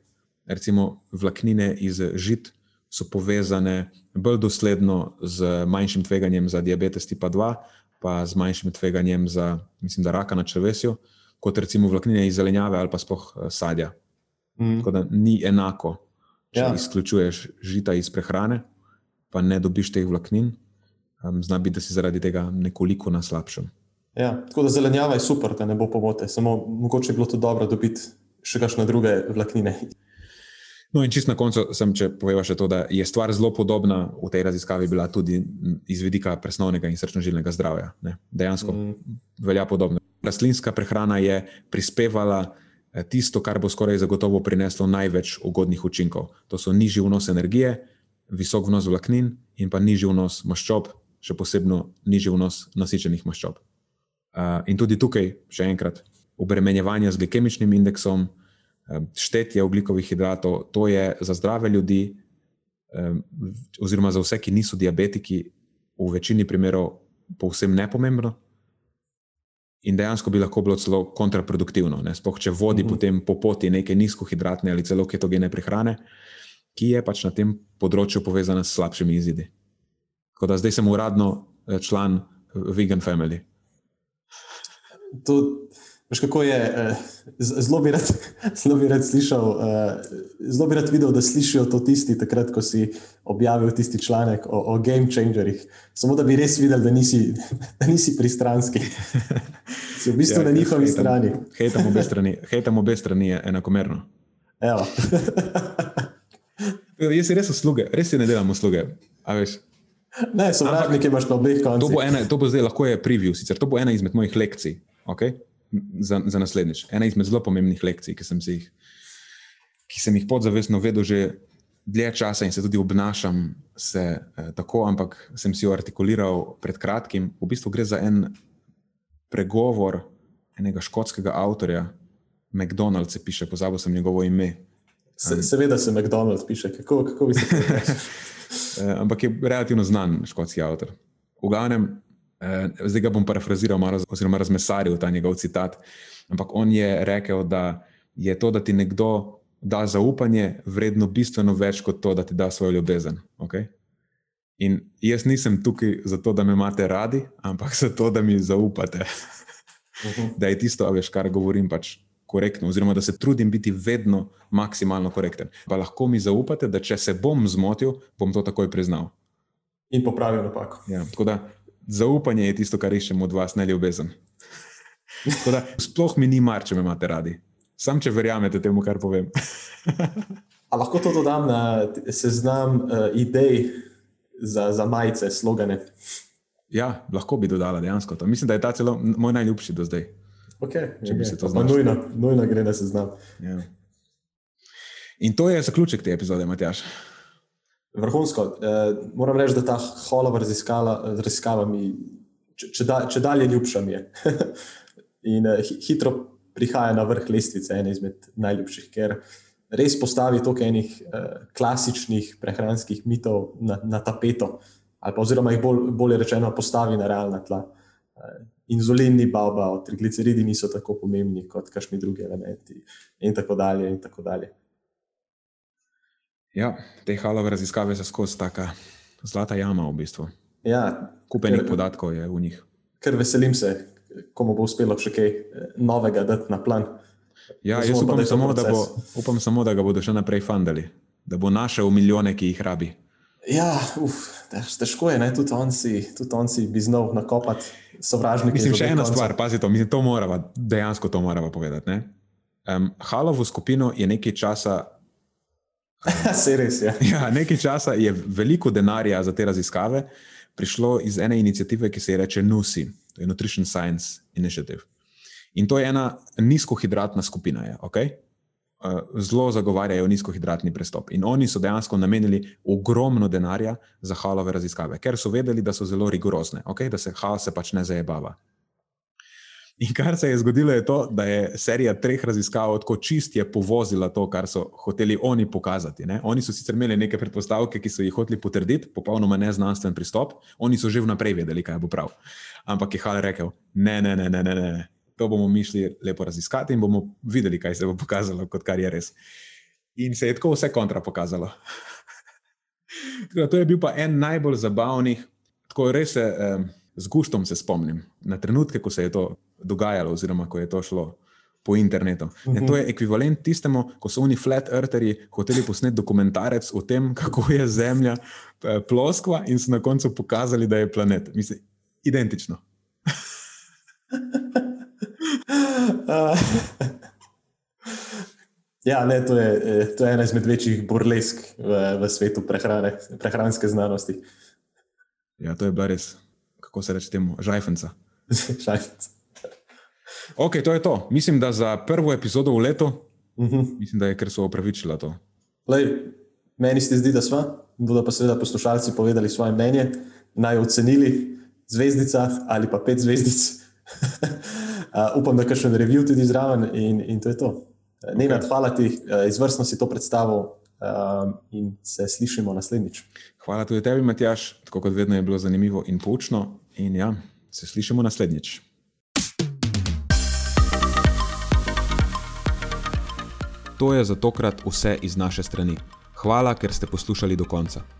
Recimo vlaknine iz žit so povezane bolj dosledno z manjšim tveganjem za diabetes tipa 2, pa z manjšim tveganjem za, mislim, da raka na črvesju, kot recimo vlaknine iz zelenjave ali pa spoh eh, sadja. Mm. Tako da ni enako, če ja. izključuješ žita iz prehrane, pa ne dobiš teh vlaknin, um, zna biti, da si zaradi tega nekoliko na slabšem. Ja, tako da zelenjava je super, da ne bo pomote, samo mogoče je bilo to dobro dobiti še kakšne druge vlaknine. No, in čist na koncu sem, če poveva še to, da je stvar zelo podobna v tej raziskavi bila tudi iz vidika presnovnega in srčno-žilnega zdravja. Ne? Dejansko mm. velja podobno. Rastlinska prehrana je prispevala eh, tisto, kar bo skoraj zagotovo prineslo največ ugodnih učinkov. To so nižji vnos energije, visok vnos vlaknin in pa nižji vnos maščob, še posebno nižji vnos nasičenih maščob. Uh, in tudi tukaj, še enkrat, obremenjevanje z glikemičnim indeksom, štetje oglikovih hidratov, to je za zdrave ljudi um, oziroma za vse, ki niso diabetiki, v večini primerov povsem nepomembno. In dejansko bi lahko bilo celo kontraproduktivno, sploh če vodi uh -huh. potem po poti neke nizkohidratne ali celo ketogene prehrane, ki je pač na tem področju povezana s slabšimi izidi. Tako da zdaj sem uradno eh, član Vegan Family. To, veš, kako je, eh, zelo bi rad, zelo bi rad slišal, eh, zelo bi rad videl, da slišijo to tisti, takrat, ko si objavil tisti članek o, o game changerjih. Samo da bi res videl, da nisi, da nisi pristranski. Si v bistvu ja, na njihovi hejtam, strani. Hejtam obe strani, hejtam obe strani enakomerno. Jaz si res usluge, res si ne delam usluge. Ne, sovražniki imaš na obeh koncih. To bo, ena, to bo zdaj lahko je preview, sicer to bo ena izmed mojih lekcij okay? za, za naslednjič. Ena izmed zelo pomembnih lekcij, ki sem, jih, ki sem jih podzavestno vedel že dlje časa in se tudi obnašam se, eh, tako, ampak sem si jo artikuliral pred kratkim. V bistvu gre za en pregovor enega škotskega avtorja, McDonald's, piše, pozabil sem njegovo ime. Se, seveda se McDonald's piše, kako, kako bi se to rekel. Eh, ampak je relativno znan škotski avtor. V glavnem, eh, zdaj ga bom parafraziral, malo, oziroma razmesaril ta njegov citat. Ampak on je rekel, da je to, da ti nekdo da zaupanje, vredno bistveno več kot to, da ti da svojo ljubezen. Okay? In jaz nisem tukaj zato, da me imate radi, ampak zato, da mi zaupate. -huh. Da je tisto, veš, kar govorim, pač korektno, oziroma da se trudim biti vedno maksimalno korekten. Pa lahko mi zaupate, da če se bom zmotil, bom to takoj priznal. In popravil napako. Ja, tako da zaupanje je tisto, kar iščemo od vas, ne ljubezen. Da, sploh mi ni mar, če me imate radi. Sam, če verjamete temu, kar povem. A lahko to dodam na seznam uh, idej za, za majice, slogane? Ja, lahko bi dodala dejansko to. Mislim, da je ta celo moj najljubši do zdaj. Okay, če bi okay. se to znal. Nujno, nujno gre, da se znam. Ja. In to je zaključek te epizode, Matjaš. Vrhunsko. Eh, moram reči, da ta holova raziskava mi če, če, da, če dalje ljubša mi je. In eh, hitro prihaja na vrh lestvice, ena izmed najljubših, ker res postavi toliko enih eh, klasičnih prehranskih mitov na, na tapeto, ali pa oziroma jih bolj, bolje rečeno postavi na realna tla. Eh, inzulin ni baba, trigliceridi niso tako pomembni kot kakšni drugi elementi, in tako dalje. In tako dalje. Ja, te halove raziskave so skozi tako zlata jama, v bistvu. Ja, Kupenih podatkov je v njih. Ker veselim se, komu bo uspelo še kaj eh, novega dati na plan. Ja, jaz upam, samo, da bo, upam samo, da ga bodo še naprej fundali, da bo našel milijone, ki jih rabi. Ja, uf, težko je, tudi on, si, tudi on si bi znal nakopati sovražnike. Mislim, še ena konca. stvar, pazite, mislim, to moramo, dejansko to moramo povedati. Um, Halovo skupino je nekaj časa. Se res je. Ja. ja, nekaj časa je veliko denarja za te raziskave prišlo iz ene inicijative, ki se imenuje NUSI, to je Nutrition Science Initiative. In to je ena nizkohidratna skupina. Je, okay? Eh, zelo zagovarjajo nizkohidratni pristop. In oni so dejansko namenili ogromno denarja za halove raziskave, ker so vedeli, da so zelo rigorozne, okay? da se hal se pač ne zajebava. In kar se je zgodilo, je to, da je serija treh raziskav tako čist je povozila to, kar so hoteli oni pokazati. Ne? Oni so sicer imeli neke predpostavke, ki so jih hoteli potrditi, popolnoma neznanstven pristop, oni so že vnaprej vedeli, kaj bo prav. Ampak je Hal rekel: ne, ne, ne, ne, ne. ne to bomo mi šli lepo raziskati in bomo videli, kaj se bo pokazalo, kot kar je res. In se je tako vse kontra pokazalo. to je bil pa en najbolj zabavnih, tako res se, eh, z gustom se spomnim na trenutke, ko se je to dogajalo, oziroma ko je to šlo. Po internetu. In to je ekvivalent tistemu, ko so oni flat eartheri hoteli posneti dokumentarec o tem, kako je Zemlja eh, ploskva, in so na koncu pokazali, da je planet. Mislim, identično. ja, ne, to, je, eh, to je ena izmed večjih burlesk v, v svetu prehrane, prehranske znanosti. Ja, to je bila res, kako se reče temu, žajfenca. žajfenca. Ok, to je to. Mislim, da za prvo epizodo v letu, uh mhm. -huh. mislim, da je ker so opravičila to. Lej, meni se zdi, da smo, bodo pa seveda poslušalci povedali svoje mnenje, naj ocenili zvezdica ali pa pet zvezdic. Uh, upam, da še en review tudi zraven in, in to je to. Okay. Ne, hvala ti, uh, izvrstno si to predstavil. um, in se slišimo naslednjič. Hvala tudi tebi, Matjaš. Tako kot vedno je bilo zanimivo in poučno. In ja, se slišimo naslednjič. To je za tokrat vse iz naše strani. Hvala, ker ste poslušali do konca.